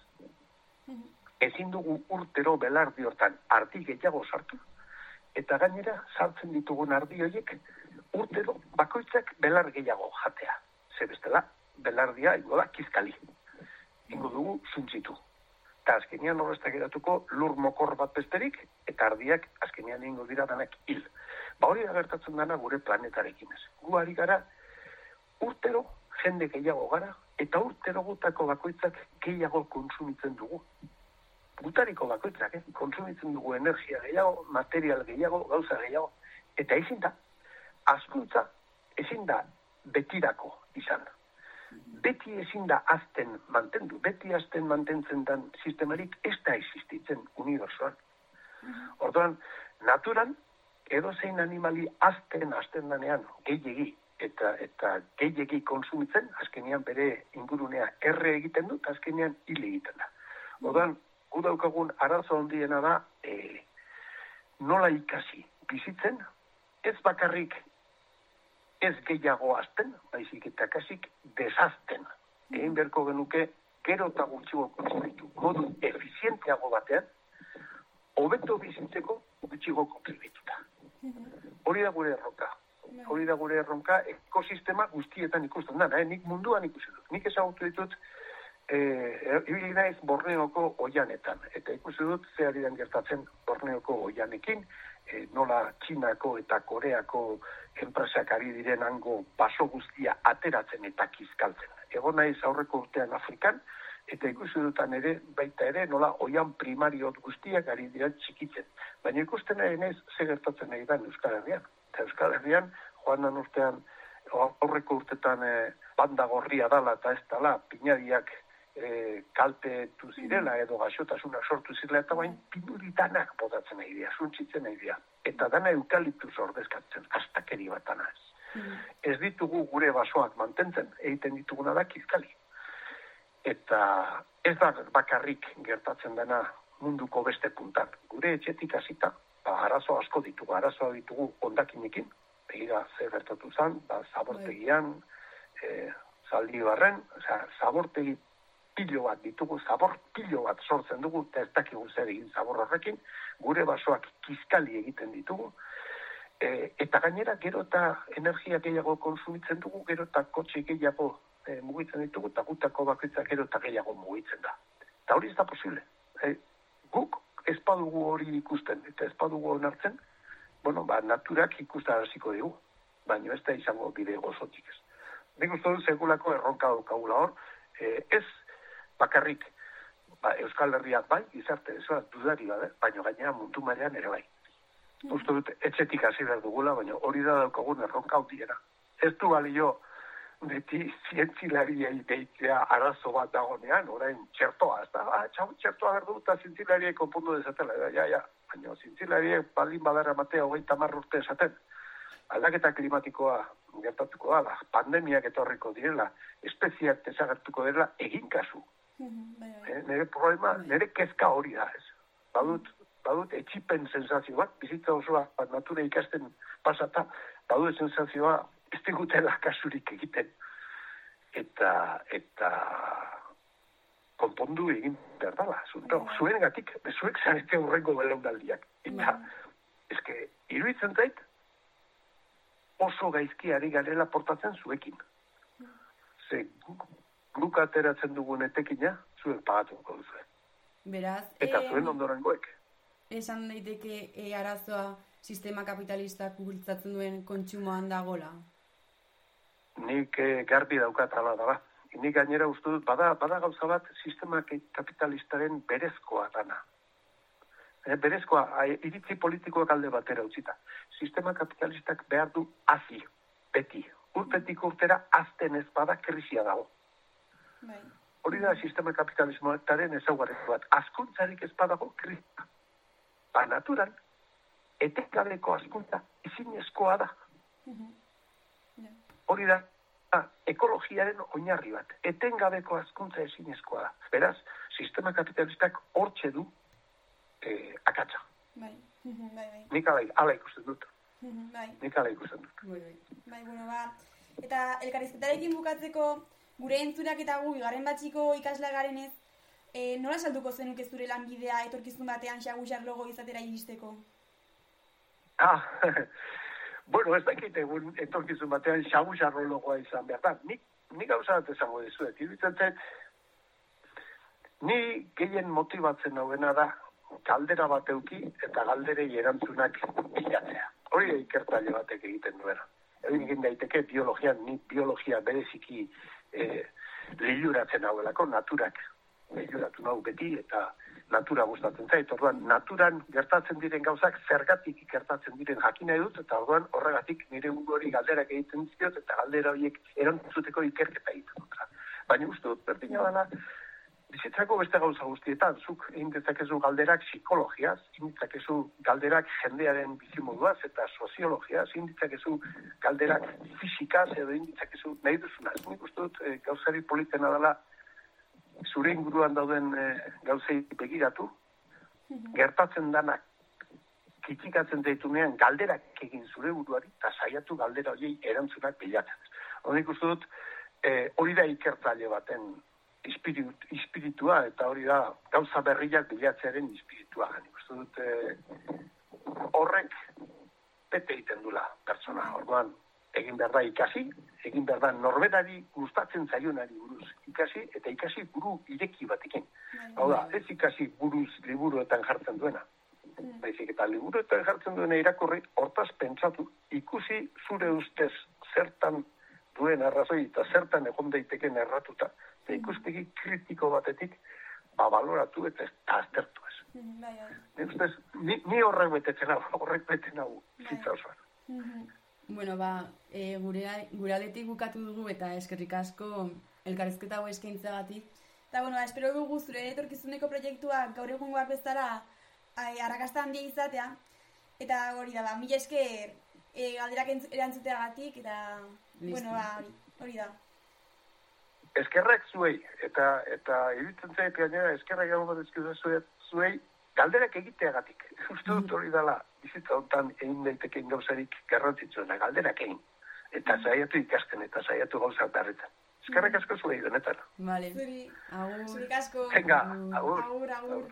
N: ezin dugu urtero belardi hortan ardi gehiago sartu, eta gainera sartzen ditugun ardi horiek urtero bakoitzak belar gehiago jatea. Ze bestela, belardia ingo da kizkali. Ingo dugu zuntzitu. Eta azkenean horreztak geratuko lur mokor bat besterik, eta ardiak azkenean ingo dira danak hil. Ba hori da gertatzen dana gure planetarekin ez. Gu ari gara urtero jende gehiago gara, eta urtero gutako bakoitzak gehiago konsumitzen dugu. Gutariko bakoitzak, eh? konsumitzen dugu energia gehiago, material gehiago, gauza gehiago. Eta ezin da, askuntza ezin da betirako izan. Beti ezin da azten mantendu, beti azten mantentzen den sistemarik ez da existitzen unibersoan. Orduan, naturan edo zein animali azten, azten danean, gehiegi, eta eta gehiegi konsumitzen, azkenean bere ingurunea erre egiten dut, azkenean hil egiten da. Odan, gu daukagun arazo handiena da, e, nola ikasi bizitzen, ez bakarrik ez gehiago azten, baizik eta kasik desazten. Egin berko genuke, gero eta gutxigo konsumitu. Modu efizienteago batean, hobeto bizitzeko gutxigo kontribituta. Hori da gure erronka. Hori da gure erronka ekosistema guztietan ikusten da. Eh? Nik munduan ikusten dut. Nik ezagutu ditut eh, ibili naiz Borneoko oianetan. Eta ikusi dut ze ari den gertatzen Borneoko oianekin, eh, nola Txinako eta Koreako enpresak ari diren hango baso guztia ateratzen eta kizkaltzen. Egon naiz aurreko urtean Afrikan, eta ikusi dutan ere, baita ere, nola oian primario guztiak ari dira txikitzen. Baina ikusten ere nez, ze gertatzen nahi da Euskal Herrian. Eta Euskal Herrian, joan dan urtean, aurreko urtetan e, banda gorria dala eta ez dala, pinadiak e, kaltetu zirela edo gaxotasuna sortu zirela, eta bain pinuritanak botatzen nahi dira, suntzitzen nahi dira. Eta dana eukaliptuz ordezkatzen, astakeri bat anaz. Ez ditugu gure basoak mantentzen, egiten dituguna da kizkali eta ez da bakarrik gertatzen dena munduko beste puntak. Gure etxetik hasita, ba, arazo asko ditugu, arazoa ditugu ondakinekin, begira ze gertatu zen, ba, zabortegian, e, zaldi barren, oza, zabortegi pilo bat ditugu, zabor pilo bat sortzen dugu, eta ez dakigu zer egin zabor horrekin, gure basoak kizkali egiten ditugu, e, eta gainera gero eta energia gehiago konsumitzen dugu, gero eta kotxe gehiago e, mugitzen ditugu, eta gutako bakoitzak ero eta gehiago mugitzen da. Eta hori ez da posible. E, guk ez badugu hori ikusten, eta ez badugu onartzen, bueno, ba, naturak ikusten hasiko dugu, baina ez da izango bide gozotik ez. Nik uste dut segulako erronka daukagula hor, e, ez bakarrik ba, Euskal Herriak bai, izarte, ez da, dudari bada, baina gainera mundu mailean ere bai. Mm. Uste dut, etxetik hasi behar dugula, baina hori da daukagun erronka hau Ez du balio, beti zientzilariei deitzea arazo bat dagonean, orain txertoa, ez da, ah, txau, txertoa berdu eta zientzilariei konpundu dezatela, da, ja, ja, baina zientzilariei baldin badara matea hogeita marrurte esaten, aldaketa klimatikoa gertatuko da, pandemiak etorriko direla, espeziak desagertuko dela, egin kasu. Eh, nire problema, nire kezka hori da, ez. Badut, badut etxipen sensazio bat, bizitza osoa, bat natura ikasten pasata, badut sensazioa, ez digutela kasurik egiten. Eta, eta, konpondu egin behar dala. Zuen gatik, bezuek zarete horrengo belaunaldiak. Eta, ezke, iruditzen zait, oso gaizki ari garela portatzen zuekin. Ze, guk ateratzen dugun etekina, zuen pagatuko duzuen.
O: Beraz,
N: eta zuen ondorengoek.
O: Esan daiteke e, arazoa sistema kapitalistak bultzatzen duen kontsumoan dagola?
N: nik e, garbi daukat ala da ba. Nik gainera uste dut, bada, bada gauza bat sistema kapitalistaren berezkoa dana. E, berezkoa, iritzi politikoak alde batera utzita. Sistema kapitalistak behar du hazi, beti. Urtetik urtera azten ez bada krisia dago. Bai. Hori da sistema kapitalismoetaren ezaugarreko bat. Azkuntzarik ez badago krisia. Ba, naturan, etekabeko azkuntza izin eskoa da. Uh hori da ah, ekologiaren oinarri bat. Etengabeko azkuntza ezinezkoa da. Beraz, sistema kapitalistak hortxe du eh, akatsa. Bai, bai, bai. Nik ala, ala ikusten dut. Bai. Nik ala ikusten dut. Bai, bai.
P: Bai, bueno, ba. Eta elkarrizketarekin bukatzeko, gure entzurak eta gu, garen batxiko ikasla garen ez, e, nola salduko zenuke zure lanbidea etorkizun batean xagusar logo izatera iristeko?
N: Ah, bueno, ez dakit egun etorkizun batean xagu logoa izan behar da. Nik, nik gauza bat esango dizuet. Iruditzen zen, ni gehien motibatzen nagoena da galdera bat euki eta galderei erantzunak bilatzea. Hori ikertaile batek egiten duena. Egin egin daiteke biologian, ni biologia bereziki eh, liluratzen hauelako, naturak liluratu nahu beti eta natura gustatzen zait. Orduan, naturan gertatzen diren gauzak zergatik gertatzen diren jakina edut, eta orduan horregatik nire ungo hori galderak egiten dizkiot, eta galdera horiek erantzuteko ikerketa egiten dut. Baina uste dut, berdina dana, bizitzako beste gauza guztietan, zuk egin dezakezu galderak psikologiaz, egin dezakezu galderak jendearen bizimoduaz eta soziologiaz, egin dezakezu galderak fizikaz edo egin dezakezu nahi duzuna. Ez nik uste dut e, gauzari politena dela zure inguruan dauden e, gauzei begiratu, gertatzen danak kitikatzen daitunean galderak egin zure buruari eta saiatu galdera horiei erantzunak bilatzen. Horik uste dut, e, hori da ikertzaile baten ispirit, ispiritua, eta hori da gauza berriak bilatzearen ispiritua. Nik uste dut, horrek bete egiten dula pertsona. Orduan, egin behar da ikasi, egin behar da norberari gustatzen zaionari buruz ikasi, eta ikasi buru ireki batekin. Hau da, ez ikasi buruz liburuetan jartzen duena. Baizik eta liburuetan jartzen duena irakurri, hortaz pentsatu, ikusi zure ustez zertan duen arrazoi eta zertan egon daiteken erratuta, eta ikuspegi kritiko batetik, ba, baloratu eta ez aztertu ez.
P: Bai, bai.
N: Ni ustez, ni, ni horrek betetzen hau, horrek beten hau, zitza osoan.
O: Bueno, ba, e, gure, gure aldetik bukatu dugu eta eskerrik asko elkarrezketa hau eskaintzagatik.
P: Eta, bueno, ba, espero dugu zure etorkizuneko proiektua gaur egungoak bezala arrakasta handia izatea. Eta hori da, ba, mila esker e, galderak entz- erantzuteagatik, eta,
N: Listo.
P: bueno, ba, hori da.
N: Eskerrak zuei, eta eta iruditzen zait gainera eskerrak egon bat zuei, galderak egiteagatik. Uste dut hori dela, bizitza hontan egin daiteken gauzarik garrantzitsuena, galderak egin. Eta saiatu ikasten eta saiatu gauzak berretan. Eskerrak asko zuei, benetan.
O: Vale.
P: Zuri,
O: Agur.
P: zurik asko.
N: Venga, agur.
P: Agur, agur.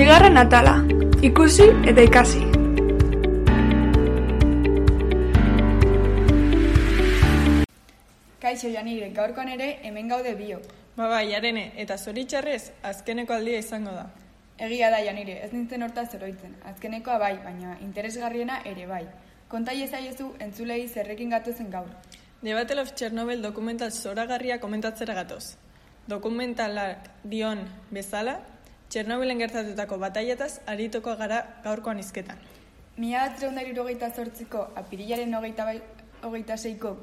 Q: Zigarren atala, ikusi eta ikasi.
R: Kaixo Janire, gaurkoan ere hemen gaude bio.
S: Ba bai, jarene, eta zoritxarrez, azkeneko aldia izango da.
R: Egia da Janire, ez nintzen horta zeroitzen. Azkenekoa bai, baina interesgarriena ere bai. Konta iezaiezu entzulei zerrekin gatozen gaur.
S: The Battle of Chernobyl dokumental zoragarria komentatzera gatoz. Dokumentalak dion bezala, Txernobilen gertatutako bataiataz aritoko gara gaurkoan izketan.
R: Mila bat hogeita zortziko apirilaren hogeita, bai, hogeita seiko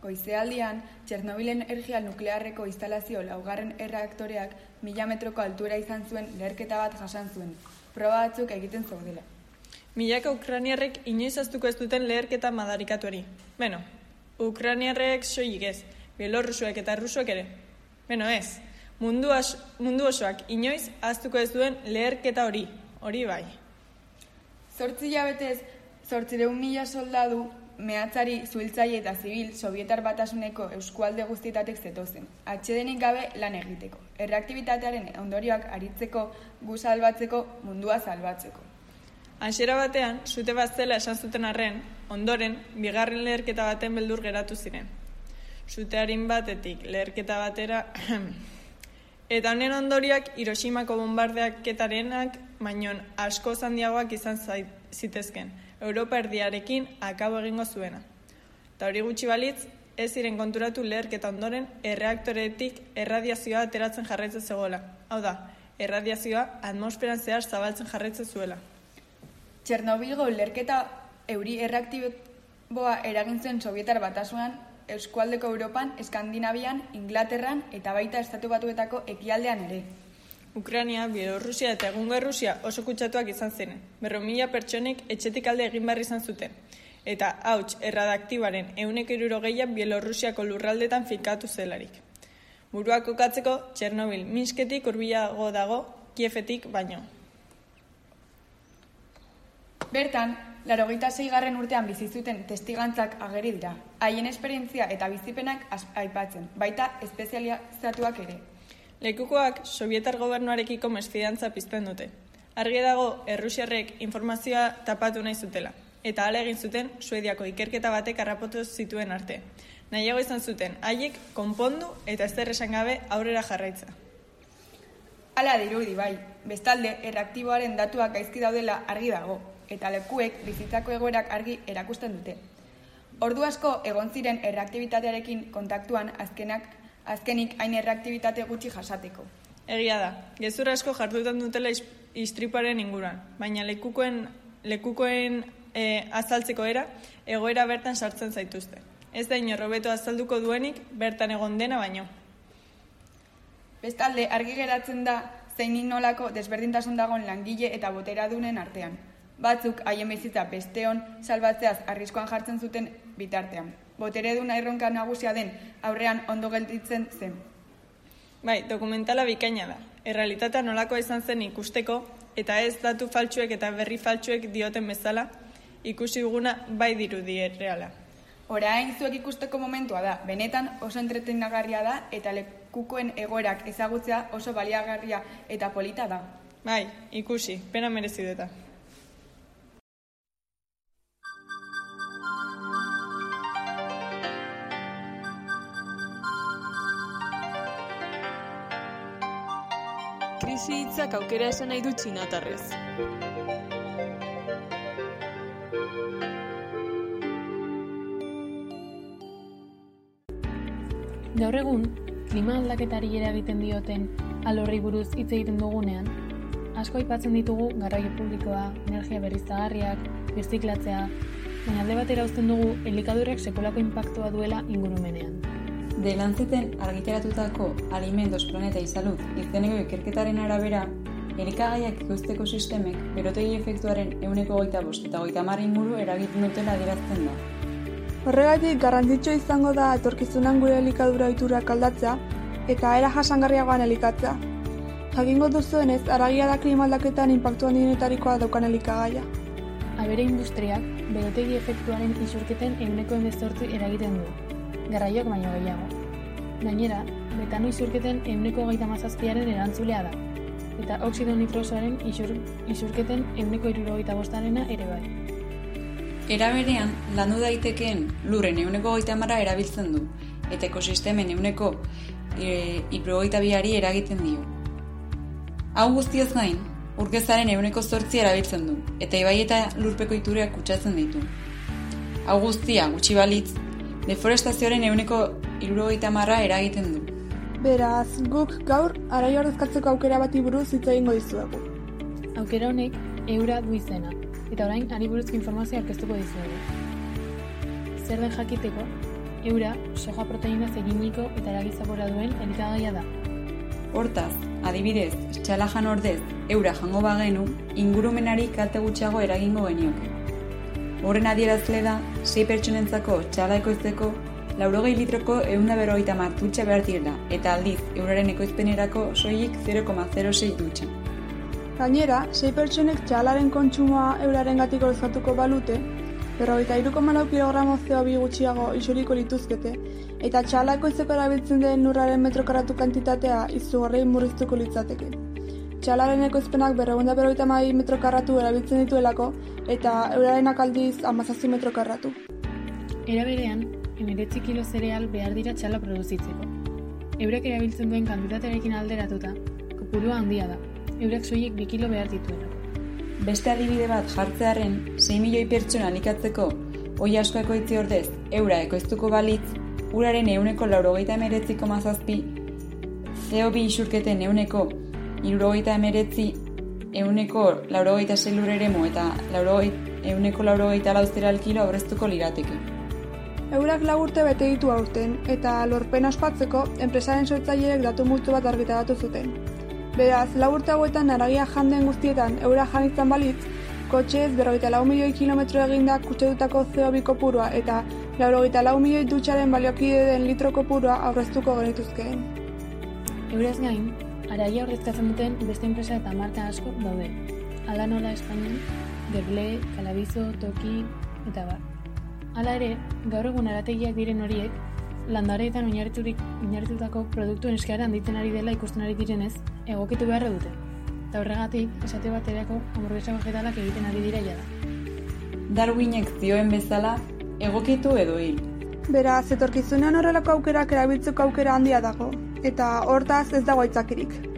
R: goizealdian, Txernobilen energia nuklearreko instalazio laugarren erreaktoreak mila metroko altura izan zuen leherketa bat jasan zuen. Proba batzuk egiten zaudela.
S: Milaka Ukraniarrek inoiz aztuko ez duten leherketa madarikatuari. Beno, Ukraniarrek soilik ez, Bielorrusuek eta Rusuek ere. Beno ez, mundu, as, mundu osoak inoiz aztuko ez duen leherketa hori, hori bai.
R: Zortzi jabetez, zortzireun mila soldadu, mehatzari, zuhiltzaile eta zibil Sovietar batasuneko eskualde guztietatek zetozen. Atxedenik gabe lan egiteko. Erreaktibitatearen ondorioak aritzeko, gu salbatzeko, mundua salbatzeko.
S: Hasiera batean, zute bat zela esan zuten arren, ondoren, bigarren leherketa baten beldur geratu ziren. Zutearin batetik leherketa batera... Eta honen ondoriak Hiroshimako bombardeaketarenak bainon asko handiagoak izan zitezken. Europa erdiarekin akabo egingo zuena. Eta hori gutxi balitz, ez ziren konturatu leherketa ondoren erreaktoretik erradiazioa ateratzen jarraitzen zegoela. Hau da, erradiazioa atmosferan zehar zabaltzen jarraitzen zuela.
R: Txernobilgo lerketa euri erreaktiboa eragin zuen Sovietar batasuan, Eskualdeko Europan, Eskandinavian, Inglaterran eta baita estatu batuetako ekialdean ere.
S: Ukrania, Bielorrusia eta egungo Errusia oso kutsatuak izan ziren. Berro mila pertsonek etxetik alde egin behar izan zuten. Eta hauts erradaktibaren euneko irurogeia Bielorrusiako lurraldetan finkatu zelarik. Burua kokatzeko, Txernobil Minsketik urbilago dago, Kiefetik baino.
R: Bertan, larogeita garren urtean bizi zuten testigantzak ageri dira. Haien esperientzia eta bizipenak aipatzen, baita espezializatuak ere.
S: Lekukoak Sovietar gobernuarekiko mesfidantza pizten dute. Argi dago Errusiarrek informazioa tapatu nahi zutela. Eta hala egin zuten Suediako ikerketa batek harrapotu zituen arte. Nahiago izan zuten haiek konpondu eta ezer esan gabe aurrera jarraitza.
R: Hala dirudi bai, bestalde erreaktiboaren datuak gaizki daudela argi dago, eta lekuek bizitzako egoerak argi erakusten dute. Ordu asko egon ziren erreaktibitatearekin kontaktuan azkenak azkenik hain erreaktibitate gutxi jasateko.
S: Egia da, gezur asko jardutan dutela is- istriparen inguruan, baina lekukoen lekukoen e, azaltzeko era, egoera bertan sartzen zaituzte. Ez da inorrobeto azalduko duenik bertan egon dena baino.
R: Bestalde, argi geratzen da zein nolako desberdintasun dagoen langile eta boteradunen artean. Batzuk haien bizitza besteon salbatzeaz arriskoan jartzen zuten bitartean. Botereduna erronka nagusia den aurrean ondo gelditzen zen.
S: Bai, dokumentala bikaina da. Errealitatea nolakoa izan zen ikusteko, eta ez datu faltsuek eta berri faltsuek dioten bezala, ikusi duguna bai dirudi reala.
R: Orain zuek ikusteko momentua da, benetan oso entretenagarria da eta lekukoen egoerak ezagutzea oso baliagarria eta polita da.
S: Bai, ikusi, pena merezi duta.
K: Krisi hitzak aukera esan nahi du txinatarrez.
T: Gaur egun, klima aldaketari eragiten dioten alorri buruz hitz egiten dugunean, asko aipatzen ditugu garraio publikoa, energia berriztagarriak, birziklatzea, baina alde batera uzten dugu elikadurrek sekolako inpaktua duela ingurumenean.
U: De lantzeten argiteratutako Alimentos Planeta y Salud izeneko ikerketaren arabera, elikagaiak ikusteko sistemek berotegi efektuaren euneko goita bost eta goita marra inguru eragiten dutela adirazten da.
Q: Horregatik garrantzitsua izango da etorkizunan gure elikadura ohiturak aldatzea eta era jasangarriagoan elikatzea. Jakingo duzuenez, aragia da klima aldaketan inpaktu handienetarikoa daukan elikagaia.
T: Abere industriak, berotegi efektuaren isurketen eguneko emezortzi eragiten du, garraioak baino gehiago. Gainera, metano isurketen eguneko gaita mazazpiaren erantzulea da, eta oksido nitrosoaren isur, isurketen eguneko irurogeita bostarena ere bai.
U: Era berean, landu daitekeen lurren euneko goita marra erabiltzen du, eta ekosistemen euneko e, biari eragiten dio. Hau guztioz gain, urkezaren euneko zortzi erabiltzen du, eta ibai eta lurpeko itureak kutsatzen ditu. Hau guztia, gutxi balitz, deforestazioaren euneko irurogeita marra eragiten du.
Q: Beraz, guk gaur, arai horrezkatzeko aukera bati buruz hitz egingo dizuegu.
T: Aukera honek, eura du izena, eta orain ari buruzko informazioa aurkeztuko dizuegu. Zer den jakiteko, eura soja proteina eginiko eta eragizabora duen elikagaia da.
U: Hortaz, adibidez, txala jan ordez, eura jango bagenu, ingurumenari kalte gutxiago eragingo genioke. Horren adierazle da, 6 pertsonentzako txala ekoizteko, laurogei litroko eunda berrogeita martutxa behar direla, eta aldiz, euraren ekoizpenerako soilik 0,06 dutxa.
Q: Gainera, sei pertsonek txalaren kontsumoa euraren gatik balute, berrogeita iruko malau kilogramo CO2 gutxiago isuriko lituzkete, eta txalako izeko erabiltzen den nurraren metrokaratu kantitatea izugarri murriztuko litzateke. Txalaren ekoizpenak berregunda berrogeita mai metrokarratu erabiltzen dituelako, eta euraren akaldiz amazazi metrokarratu.
T: Era berean, emiretzi kilo zereal behar dira txala produzitzeko. Eurek erabiltzen duen kantitatearekin alderatuta, kopurua handia da, eurak soilik bi kilo behar dituena.
U: Beste adibide bat jartzearen 6 milioi pertsona alikatzeko oi asko ekoitzi ordez eura ekoiztuko balitz, uraren euneko laurogeita emeretziko mazazpi, CO2 isurketen euneko irurogeita emeretzi, euneko laurogeita zelur ere eta euneko laurogeita lauztera alkilo aurreztuko lirateke.
Q: Eurak lagurte bete ditu aurten, eta lorpen ospatzeko, enpresaren sortzaileek datu multu bat argitaratu zuten. Beraz, lau urte hauetan aragia janden guztietan eura janitzen balitz, kotxez berrogeita lau milioi kilometro eginda kutsedutako CO2 kopurua eta laurogeita lau milioi dutxaren baliokide den litro kopurua aurreztuko genituzkeen.
T: Euraz gain, aragia horrezkatzen duten beste enpresa eta marka asko daude. Ala nola Espainian, Gerble, Calabizo, Toki eta bar. Hala ere, gaur egun arategiak diren horiek, landareetan oinarriturik oinarritutako produktuen eskaera handitzen ari dela ikusten ari direnez, egokitu beharra dute. Eta horregatik, esate baterako hamburguesa vegetalak egiten ari dira da.
U: Darwinek zioen bezala, egokitu edo hil.
Q: Beraz, etorkizunean horrelako aukerak erabiltzeko aukera handia dago, eta hortaz ez dago aitzakirik.